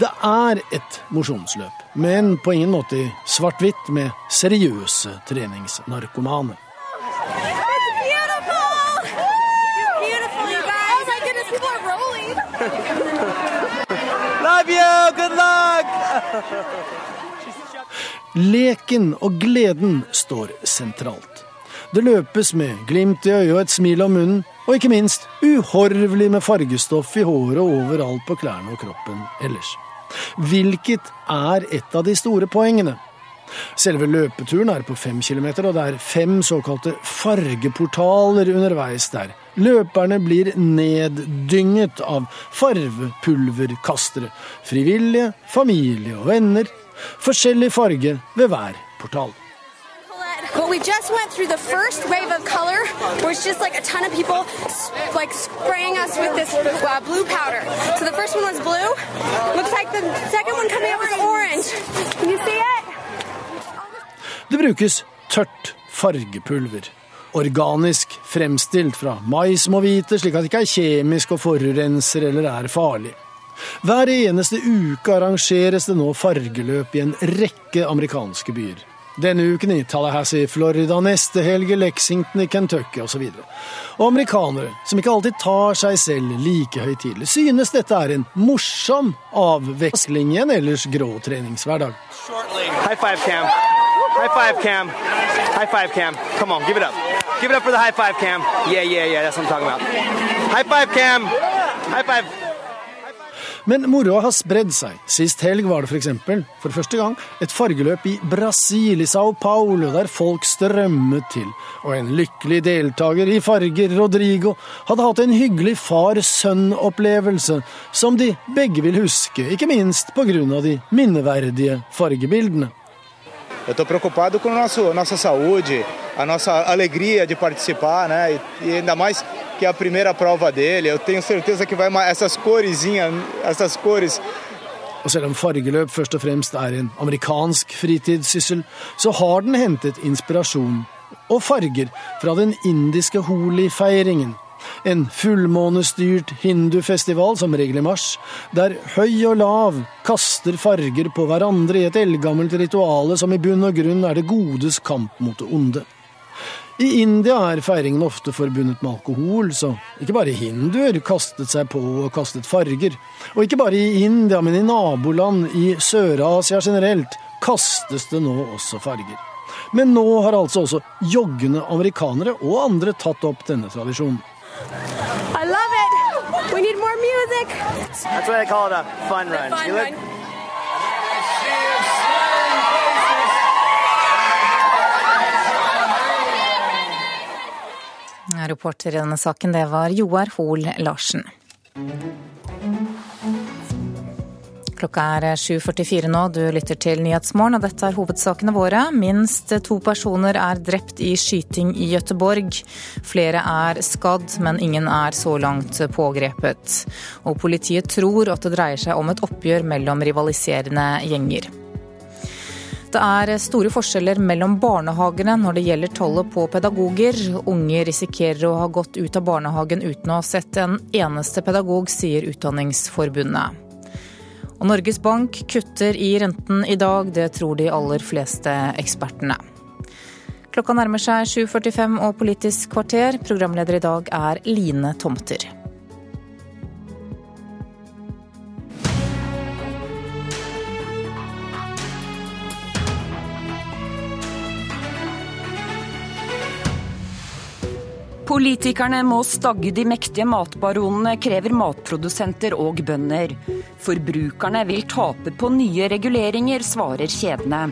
S58: Det er et mosjonsløp, men på ingen måte i svart-hvitt med seriøse treningsnarkomane. Leken og gleden står sentralt. Det løpes med glimt i øyet og et smil om munnen, og ikke minst uhorvelig med fargestoff i håret og overalt på klærne og kroppen ellers. Hvilket er et av de store poengene. Selve løpeturen er på fem kilometer, og det er fem såkalte fargeportaler underveis der. Løperne blir neddynget av farvepulverkastere. Frivillige, familie og venner. Forskjellig farge ved hver portal.
S59: But we just went through the first wave of color, where it's just like a ton of people like spraying us with this uh, blue powder. So the first one was blue. Looks like the second one coming up is orange. Can you see it?
S58: Det brukes tørt fargepulver. organisk fremstilt fra mais må vite, slik at det ikke er kjemisk og forurenser eller er farlig. Hver eneste uke arrangeres det nå fargeløp i en rekke amerikanske byer. Denne uken i Tallahassee, Florida, neste helg i Lexington i Kentucky osv. Og, amerikanere, som ikke alltid tar seg selv like høytidelig, synes dette er en morsom avveksling i en ellers grå treningshverdag.
S46: High five, Cam. High five, Cam. High five, Cam. Come on, give it up. Give it up for the high five, Cam. Yeah, yeah, yeah, that's what I'm talking about. High five, Cam. High five.
S58: Men moroa har spredd seg. Sist helg var det f.eks. For, for første gang et fargeløp i Brasil, i Sao Paulo, der folk strømmet til. Og en lykkelig deltaker i farger, Rodrigo, hadde hatt en hyggelig far-sønn-opplevelse, som de begge vil huske, ikke minst pga. de minneverdige fargebildene.
S60: Eu estou preocupado com a nossa saúde, a nossa alegria de participar, né? E ainda mais que é a primeira prova dele. Eu tenho certeza que vai essas coresinhas, essas cores
S58: og selv om fargeløp først og fremst er en amerikansk fritidssyssel, så har den hentet inspirasjon og farger fra den indiske holi-feiringen. En fullmånestyrt hindufestival som regel i mars, der høy og lav kaster farger på hverandre i et eldgammelt rituale som i bunn og grunn er det godes kamp mot det onde. I India er feiringen ofte forbundet med alkohol, så ikke bare hinduer kastet seg på og kastet farger. Og ikke bare i India, men i naboland i Sør-Asia generelt kastes det nå også farger. Men nå har altså også joggende amerikanere og andre tatt opp denne tradisjonen.
S44: I love it. We need more music.
S46: That's why they call it a fun run.
S44: Fun run.
S2: Reporter i denne saken, det var Joar Hoel Larsen. Klokka er 7.44 nå, du lytter til Nyhetsmorgen, og dette er hovedsakene våre. Minst to personer er drept i skyting i Gøteborg. Flere er skadd, men ingen er så langt pågrepet. Og politiet tror at det dreier seg om et oppgjør mellom rivaliserende gjenger. Det er store forskjeller mellom barnehagene når det gjelder tallet på pedagoger. Unge risikerer å ha gått ut av barnehagen uten å ha sett en eneste pedagog, sier Utdanningsforbundet. Og Norges Bank kutter i renten i dag, det tror de aller fleste ekspertene. Klokka nærmer seg 7.45 og Politisk kvarter. Programleder i dag er Line Tomter.
S61: Politikerne må stagge de mektige matbaronene, krever matprodusenter og bønder. Forbrukerne vil tape på nye reguleringer, svarer kjedene.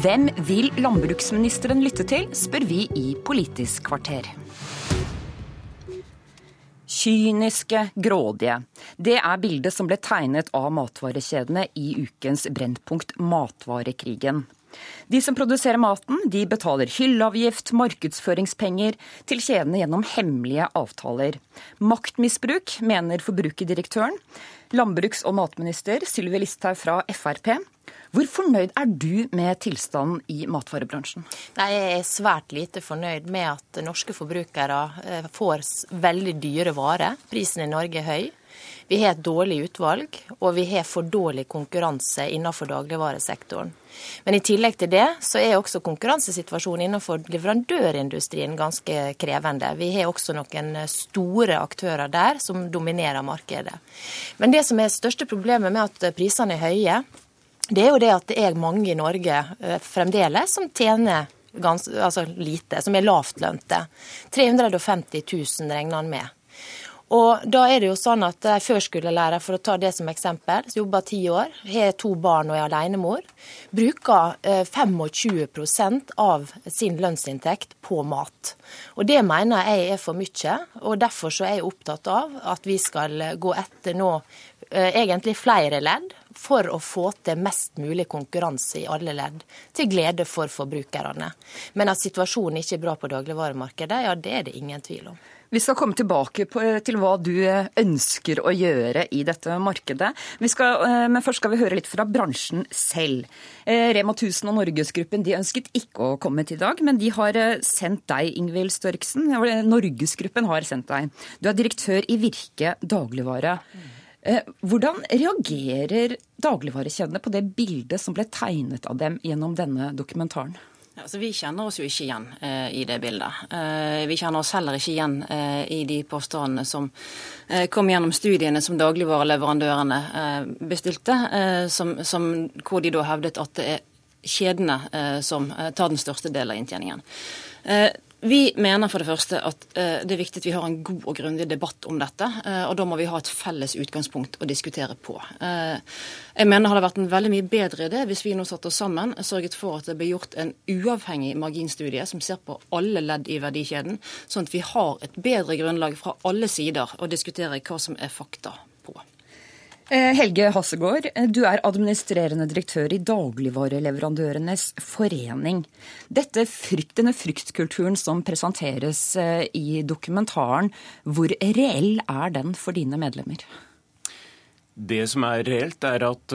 S61: Hvem vil landbruksministeren lytte til, spør vi i Politisk kvarter. Kyniske, grådige. Det er bildet som ble tegnet av matvarekjedene i ukens Brennpunkt Matvarekrigen. De som produserer maten, de betaler hylleavgift, markedsføringspenger til kjedene gjennom hemmelige avtaler. Maktmisbruk, mener forbrukerdirektøren. Landbruks- og matminister Sylvi Listhaug fra Frp. Hvor fornøyd er du med tilstanden i matvarebransjen?
S62: Nei, jeg er svært lite fornøyd med at norske forbrukere eh, får veldig dyre varer. Prisen i Norge er høy. Vi har et dårlig utvalg, og vi har for dårlig konkurranse innenfor dagligvaresektoren. Men i tillegg til det, så er også konkurransesituasjonen innenfor leverandørindustrien ganske krevende. Vi har også noen store aktører der som dominerer markedet. Men det som er største problemet med at prisene er høye, det er jo det at det er mange i Norge eh, fremdeles som tjener gans, altså lite, som er lavtlønte. 350 000 regner han med. Og da er det jo sånn at de førskolelærer, for å ta det som eksempel, jobber ti år, har to barn og er alenemor, bruker 25 eh, av sin lønnsinntekt på mat. Og det mener jeg er for mye, og derfor så er jeg opptatt av at vi skal gå etter nå eh, egentlig flere ledd for å få til mest mulig konkurranse i alle ledd, til glede for forbrukerne. Men at situasjonen ikke er bra på dagligvaremarkedet, ja det er det ingen tvil om.
S61: Vi skal komme tilbake på, til hva du ønsker å gjøre i dette markedet. Skal, eh, men først skal vi høre litt fra bransjen selv. Eh, Rema 1000 og Norgesgruppen de ønsket ikke å komme til i dag, men de har eh, sendt deg, Ingvild Størksen. Norgesgruppen har sendt deg. Du er direktør i Virke dagligvare. Hvordan reagerer dagligvarekjedene på det bildet som ble tegnet av dem gjennom denne dokumentaren?
S63: Altså, vi kjenner oss jo ikke igjen eh, i det bildet. Eh, vi kjenner oss heller ikke igjen eh, i de påstandene som eh, kom gjennom studiene som dagligvareleverandørene eh, bestilte, eh, som, som, hvor de da hevdet at det er kjedene som tar den største delen av inntjeningen. Vi mener for det første at eh, det er viktig at vi har en god og grundig debatt om dette. Eh, og da må vi ha et felles utgangspunkt å diskutere på. Eh, jeg mener det hadde vært en veldig mye bedre idé hvis vi nå satte oss sammen og sørget for at det ble gjort en uavhengig marginstudie som ser på alle ledd i verdikjeden, sånn at vi har et bedre grunnlag fra alle sider å diskutere hva som er fakta
S61: Helge Hassegård, eh, du er administrerende direktør i Dagligvareleverandørenes forening. Dette frykt, denne fryktkulturen som presenteres eh, i dokumentaren, hvor reell er den for dine medlemmer?
S64: Det som er reelt, er at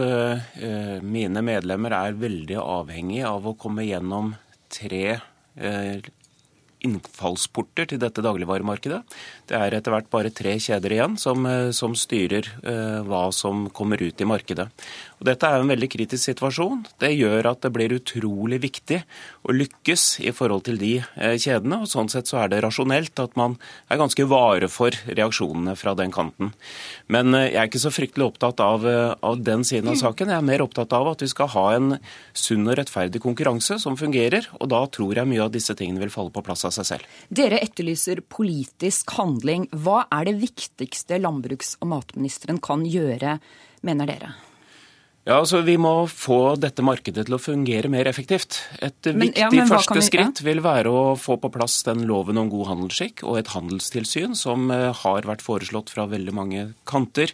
S64: mine medlemmer er veldig avhengig av å komme gjennom tre uh, innfallsporter til dette dagligvaremarkedet. Det er etter hvert bare tre kjeder igjen som, eh, som styrer uh, hva som kommer ut i markedet. Og dette er en veldig kritisk situasjon. Det gjør at det blir utrolig viktig å lykkes i forhold til de uh, kjedene. og Sånn sett så er det rasjonelt at man er ganske vare for reaksjonene fra den kanten. Men uh, jeg er ikke så fryktelig opptatt av, av den siden av saken. Jeg er mer opptatt av at vi skal ha en sunn og rettferdig konkurranse som fungerer. Og da tror jeg mye av disse tingene vil falle på plass av seg selv.
S61: Dere etterlyser politisk handling. Hva er det viktigste landbruks- og matministeren kan gjøre, mener dere?
S64: Ja, altså Vi må få dette markedet til å fungere mer effektivt. Et men, viktig ja, første vi, skritt vil være å få på plass den loven om god handelsskikk og et handelstilsyn som eh, har vært foreslått fra veldig mange kanter,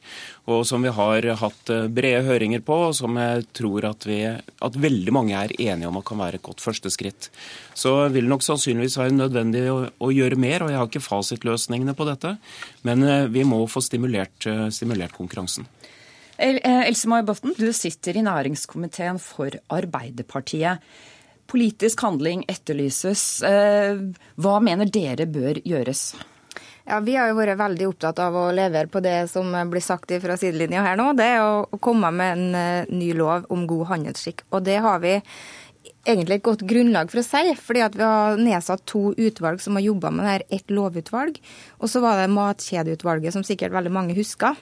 S64: og som vi har hatt eh, brede høringer på, og som jeg tror at, vi, at veldig mange er enige om at kan være et godt første skritt. Så vil det nok sannsynligvis være nødvendig å, å gjøre mer, og jeg har ikke fasitløsningene på dette, men eh, vi må få stimulert, stimulert konkurransen.
S61: Eh, Else May Botten, du sitter i næringskomiteen for Arbeiderpartiet. Politisk handling etterlyses. Eh, hva mener dere bør gjøres?
S65: Ja, Vi har jo vært veldig opptatt av å levere på det som blir sagt fra sidelinja her nå. Det er å komme med en eh, ny lov om god handelsskikk. Og det har vi egentlig et godt grunnlag for å si. fordi at vi har nedsatt to utvalg som har jobba med det her. Ett lovutvalg, og så var det Matkjedeutvalget, som sikkert veldig mange husker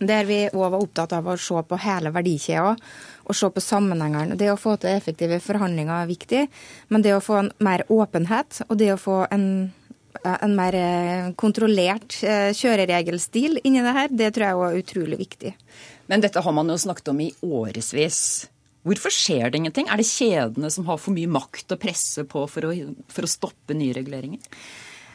S65: der vi òg var opptatt av å se på hele verdikjeda og se på sammenhengene. Det å få til effektive forhandlinger er viktig, men det å få en mer åpenhet og det å få en, en mer eh, kontrollert eh, kjøreregelstil inni det her, det tror jeg er utrolig viktig.
S61: Men dette har man jo snakket om i årevis. Hvorfor skjer det ingenting? Er det kjedene som har for mye makt å presse på for å, for å stoppe nye reguleringer?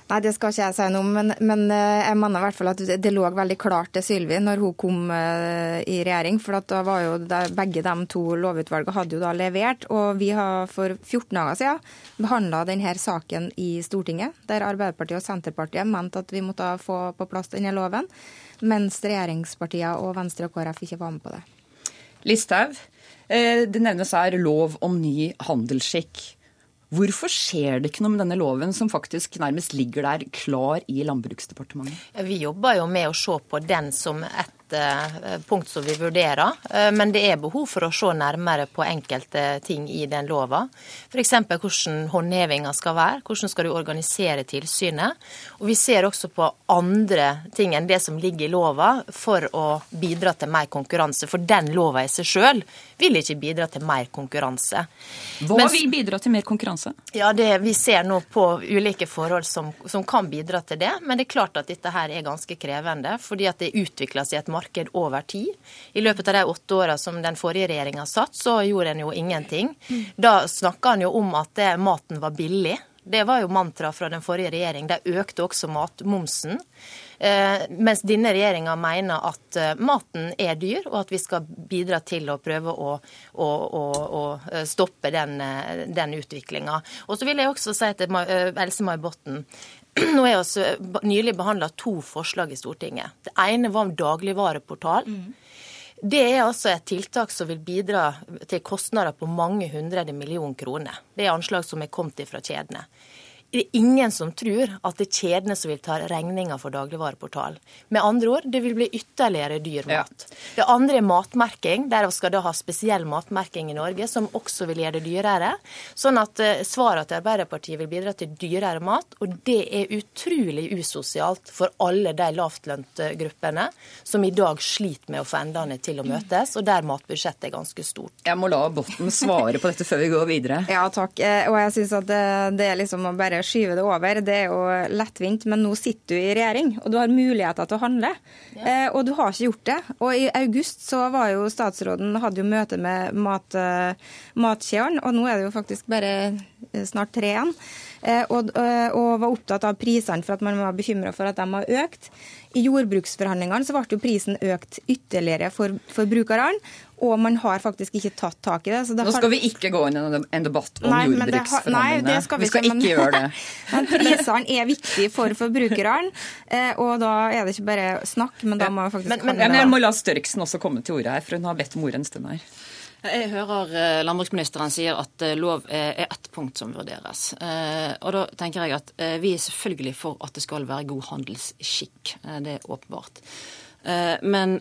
S65: Nei, det skal ikke jeg si noe om, men, men, eh, jeg mener i hvert fall at det lå veldig klart til Sylvi når hun kom eh, i regjering. For da var jo der, begge de to lovutvalgene hadde jo da levert. Og vi har for 14 dager siden behandla denne saken i Stortinget, der Arbeiderpartiet og Senterpartiet mente at vi måtte få på plass denne loven, mens regjeringspartiene og Venstre og KrF ikke var med på det.
S61: Listhaug, eh, det nevnes her lov om ny handelsskikk. Hvorfor skjer det ikke noe med denne loven, som faktisk nærmest ligger der klar i Landbruksdepartementet?
S62: Vi jobber jo med å se på den som et Eh, punkt som vi vurderer. Eh, men det er behov for å se nærmere på enkelte ting i den lova. F.eks. hvordan håndhevinga skal være, hvordan skal du organisere tilsynet. Og vi ser også på andre ting enn det som ligger i lova, for å bidra til mer konkurranse. For den lova i seg sjøl vil ikke bidra til mer konkurranse.
S61: Hva Mens, vil bidra til mer konkurranse?
S62: Ja, det, Vi ser nå på ulike forhold som, som, kan bidra til det. Men det er klart at dette her er ganske krevende, fordi at det utvikler seg et marked over tid. I løpet av de åtte åra som den forrige regjeringa satt, så gjorde en jo ingenting. Da snakka en jo om at maten var billig. Det var jo mantra fra den forrige regjering. De økte også matmomsen. Eh, mens denne regjeringa mener at eh, maten er dyr, og at vi skal bidra til å prøve å, å, å, å eh, stoppe den, den utviklinga. Og så vil jeg også si til Else May Botten Nå er altså nylig behandla to forslag i Stortinget. Det ene var om dagligvareportal. Mm. Det er altså et tiltak som vil bidra til kostnader på mange hundre millioner kroner. Det er anslag som er kommet fra kjedene det er ingen som tror at det er kjedene som vil ta regninga for dagligvareportalen. Med andre ord, det vil bli ytterligere dyr mat. Ja. Det andre er matmerking. Der skal da ha spesiell matmerking i Norge, som også vil gjøre det dyrere. Sånn at uh, svaret til Arbeiderpartiet vil bidra til dyrere mat, og det er utrolig usosialt for alle de lavtlønte gruppene som i dag sliter med å få endene til å møtes, og der matbudsjettet er ganske stort.
S61: Jeg må la Botten svare på dette før vi går videre.
S65: Ja, takk. Eh, og jeg synes at det, det er liksom å bare skyve det over. Det er jo lettvint, men nå sitter du i regjering, og du har muligheter til å handle. Ja. Eh, og du har ikke gjort det. Og i august så var jo statsråden hadde jo møte med mat, matkjeden, og nå er det jo faktisk bare eh, snart tre igjen. Eh, og, eh, og, var opptatt av prisene for at man var bekymra for at de har økt. I jordbruksforhandlingene så ble jo prisen økt ytterligere for, for brukerne. Og man har faktisk ikke tatt tak i det.
S61: det Nå skal har... vi ikke gå inn i en debatt om jordbruksforhandlingene. Har... det skal vi, vi skal ikke, men... gjøre det. <laughs>
S65: men prisene er viktige for forbrukerne, eh, og da er det ikke bare snakk, men da må vi faktisk
S61: men, men, men jeg må la Størksen også komme til ordet her, for hun har bedt om ordet en stund her.
S63: Jeg hører eh, landbruksministeren sier at eh, lov er ett punkt som vurderes. Eh, og da tenker jeg at vi er selvfølgelig for at det skal være god handelsskikk. Det er åpenbart. Men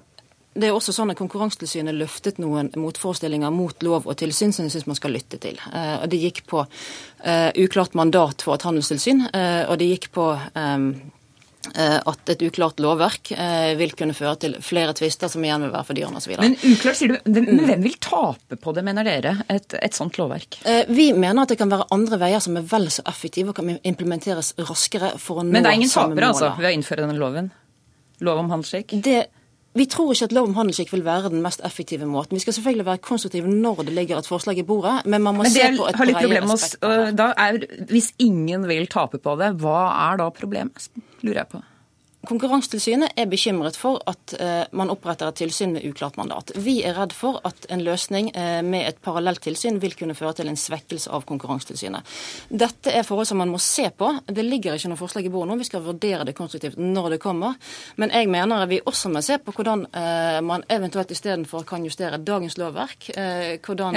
S63: det er også sånn at Konkurransetilsynet løftet noen motforestillinger mot lov og tilsyn som jeg syns man skal lytte til. Og Det gikk på uklart mandat for et handelstilsyn, og det gikk på Eh, at et uklart lovverk eh, vil kunne føre til flere tvister som igjen vil være for dyrene osv.
S61: Men uklart, sier du. Men mm. hvem vil tape på det, mener dere, et, et sånt lovverk?
S63: Eh, vi mener at det kan være andre veier som er vel så effektive og kan implementeres raskere for å nå samme mål.
S61: Men det er ingen tapere altså, ved å innføre denne loven? Lov om handelsskikk?
S63: Det vi tror ikke at lov om handelsskikk vil være den mest effektive måten. Vi skal selvfølgelig være konstruktive når det ligger et forslag i bordet, men man må men se på et bredere
S61: aspekt. Hvis ingen vil tape på det, hva er da problemet, lurer jeg på?
S63: Konkurransetilsynet er bekymret for at uh, man oppretter et tilsyn med uklart mandat. Vi er redd for at en løsning uh, med et parallelt tilsyn vil kunne føre til en svekkelse av Konkurransetilsynet. Dette er forhold som man må se på. Det ligger ikke noe forslag i bordet nå. Vi skal vurdere det konstruktivt når det kommer. Men jeg mener vi også må se på hvordan uh, man eventuelt istedenfor kan justere dagens lovverk. hvordan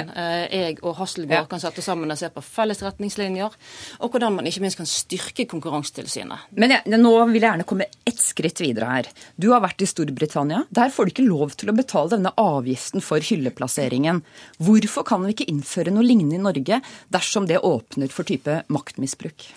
S63: jeg og Hasselborg kan sette sammen og se på felles retningslinjer. Og hvordan man ikke minst kan styrke Konkurransetilsynet.
S61: Men ja, nå vil jeg gjerne komme ett skritt videre her. Du har vært i Storbritannia. Der får du ikke lov til å betale denne avgiften for hylleplasseringen. Hvorfor kan vi ikke innføre noe lignende i Norge dersom det åpner for type maktmisbruk?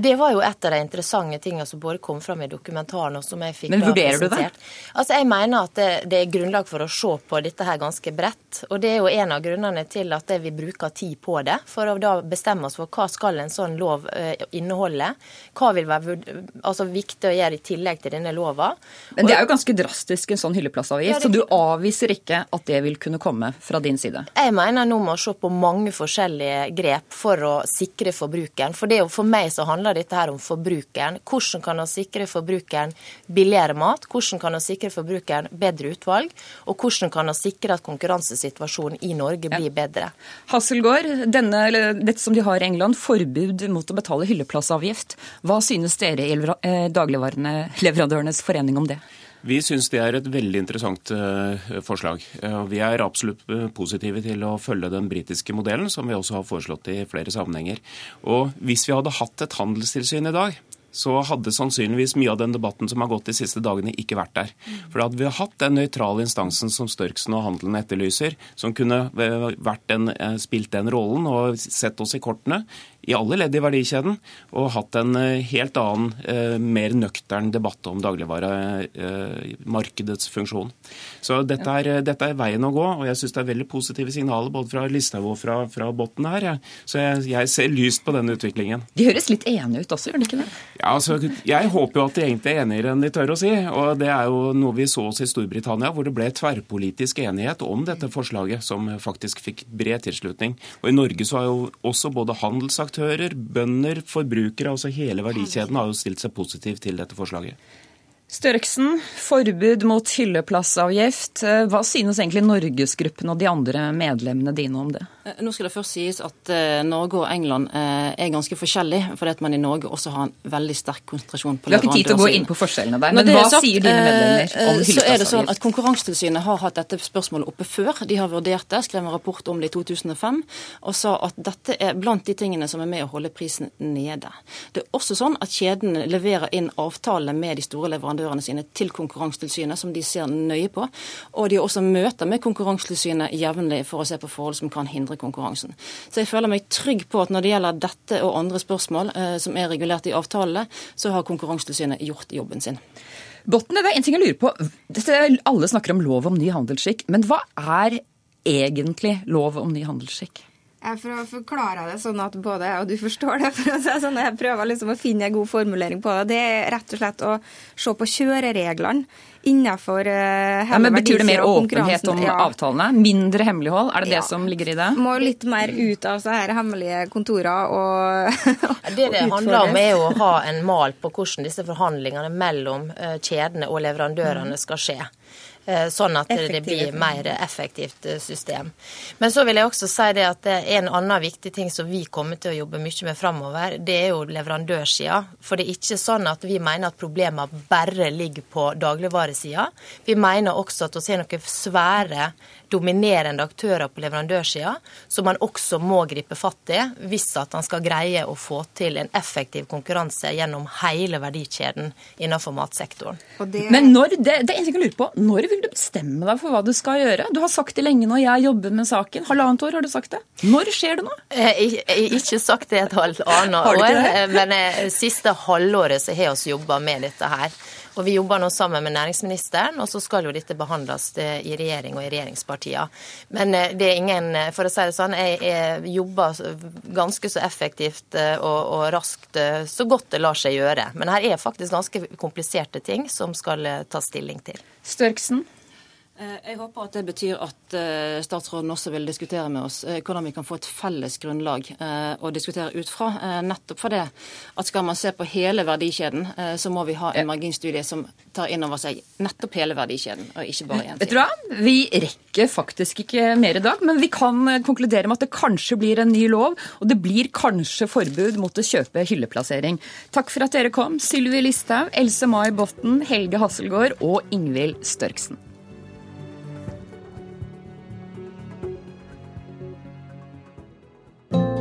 S62: Det var jo et av de interessante tingene som både kom fram i dokumentaren og som jeg fikk
S61: Men vurderer du det?
S62: Altså, Jeg mener at det, det, er grunnlag for å se på dette her ganske bredt. Og det er jo en av grunnene til at vi bruker tid på det. For å da bestemme oss for hva skal en sånn lov uh, inneholde. Hva vil være altså, viktig å gjøre i tillegg til denne lova.
S61: Men det er jo ganske drastisk en sånn hylleplassavgift, ja, det... så du avviser ikke at det vil kunne komme fra din side?
S62: Jeg mener nå må se på mange forskjellige grep for å sikre forbrukeren. For det er jo for meg så handler dette her om forbrukeren. Hvordan kan vi sikre forbrukeren billigere mat? Hvordan kan vi sikre forbrukeren bedre utvalg? Og hvordan kan vi sikre at konkurransesituasjonen i Norge blir bedre?
S61: Hasselgaard, denne, dette som de har i England, forbud mot å betale hylleplassavgift. Hva synes dere i eh, dagligvareleverandørenes forening om det?
S64: Vi syns det er et veldig interessant uh, forslag. Uh, vi er absolutt uh, positive til å følge den britiske modellen, som vi også har foreslått i flere sammenhenger. Og hvis vi hadde hatt et handelstilsyn i dag, så hadde sannsynligvis mye av den debatten som har gått de siste dagene, ikke vært der. For da hadde vi hatt den nøytrale instansen som Størksen og handelen etterlyser, som kunne den, spilt den rollen og sett oss i kortene i alle ledd i verdikjeden, og hatt en eh, helt annen, eh, mer nøktern debatt om dagligvaremarkedets funksjon. Så dette er, dette er, veien å gå, og jeg syns det er veldig positive signaler både fra Listhaug og fra, fra Botten her. Så jeg, jeg, ser lyst på denne utviklingen.
S61: De høres litt enige ut også, gjør de ikke det?
S64: Ja, altså, Jeg håper jo at de egentlig er enigere enn de tør å si. og Det er jo noe vi så oss i Storbritannia, hvor det ble tverrpolitisk enighet om dette forslaget, som faktisk fikk bred tilslutning. Og I Norge så har jo også både handelsaktører aktører, bønder, forbrukere, altså hele verdikjeden har jo stilt seg positiv til dette forslaget.
S61: Størksen, forbud mot hylleplassavgift. Hva synes egentlig Norgesgruppen og de andre medlemmene dine om det?
S63: Eh, nå skal det først sies at uh, Norge og England er ganske forskjellige, fordi at man i Norge også har en veldig sterk konsentrasjon på
S61: leverandørsiden. Vi har ikke tid til å gå inn på forskjellene der, men hva sagt, sier dine medlemmer om hylleplassavgift?
S63: Så er det sånn at Konkurransetilsynet har hatt dette spørsmålet oppe før. De har vurdert det, skrev en rapport om det i 2005 og sa at dette er blant de tingene som er med å holde prisen nede. Det er også sånn at kjedene leverer inn avtalene med de store leverandørene sine til Konkurransetilsynet, som de ser nøye på. Og de har også møter med Konkurransetilsynet jevnlig for å se på forhold som kan hindre konkurransen. Så jeg føler meg trygg på at når det gjelder dette og andre spørsmål eh, som er regulert i avtalene, så har Konkurransetilsynet gjort jobben sin.
S61: Botten, det er en ting jeg lurer på. Alle snakker om lov om ny handelsskikk, men hva er egentlig lov om ny handelsskikk?
S65: For å forklare det sånn at både jeg og du forstår det, for å si sånn, jeg prøver liksom å finne en god formulering på det, det er rett og slett å se på kjørereglene innenfor uh,
S61: ja, men Betyr det mer åpenhet om ja. avtalene? Mindre hemmelighold? Er det ja. det som ligger i det?
S65: Må litt mer ut av så her hemmelige kontorer og,
S62: Det det <laughs> handler om, er å ha en mal på hvordan disse forhandlingene mellom eh, kjedene og leverandørene skal skje. Eh, sånn at det blir mer effektivt eh, system. Men så vil jeg også si det at en annen viktig ting som vi kommer til å jobbe mye med framover, det er jo leverandørsida. For det er ikke sånn at vi mener at problemene bare ligger på dagligvaresida. Vi mener også at vi har noen svære dominerende aktører på leverandørsida som man også må gripe fatt i hvis at han skal greie å få til en effektiv konkurranse gjennom hele verdikjeden innenfor matsektoren.
S61: Det... Men når, det, det er en ting jeg lurer på. Når vil du bestemme deg for hva du skal gjøre? Du har sagt det lenge nå, jeg jobber med saken. Halvannet år har du sagt det. Når skjer det nå?
S62: Eh, jeg har ikke sagt det et halvannet år, eh, men eh, siste halvåret så har vi jobba med dette her. Og Vi jobber nå sammen med næringsministeren, og så skal jo dette behandles i regjering og i regjeringspartiene. Men eh, det er ingen, eh, for å si det sånn, jeg, jeg jobber ganske så effektivt eh, og, og, raskt så godt det lar seg gjøre. Men her er faktisk ganske kompliserte ting som skal tas stilling til.
S61: Størksen?
S63: Eh, jeg håper at det betyr at eh, statsråden også vil diskutere med oss eh, hvordan vi kan få et felles grunnlag å diskutere ut fra. Nettopp for det at skal man se på hele verdikjeden, så må vi ha en marginstudie som tar inn over seg nettopp hele verdikjeden, og ikke bare én
S61: Vet du hva? Vi rekker faktisk ikke mer i dag, men vi kan konkludere med at det kanskje blir en ny lov, og det blir kanskje forbud mot å kjøpe hylleplassering. Takk for at dere kom, Sylvi Listhaug, Else Mai Botten, Helge Hasselgaard og Ingvild Størksen.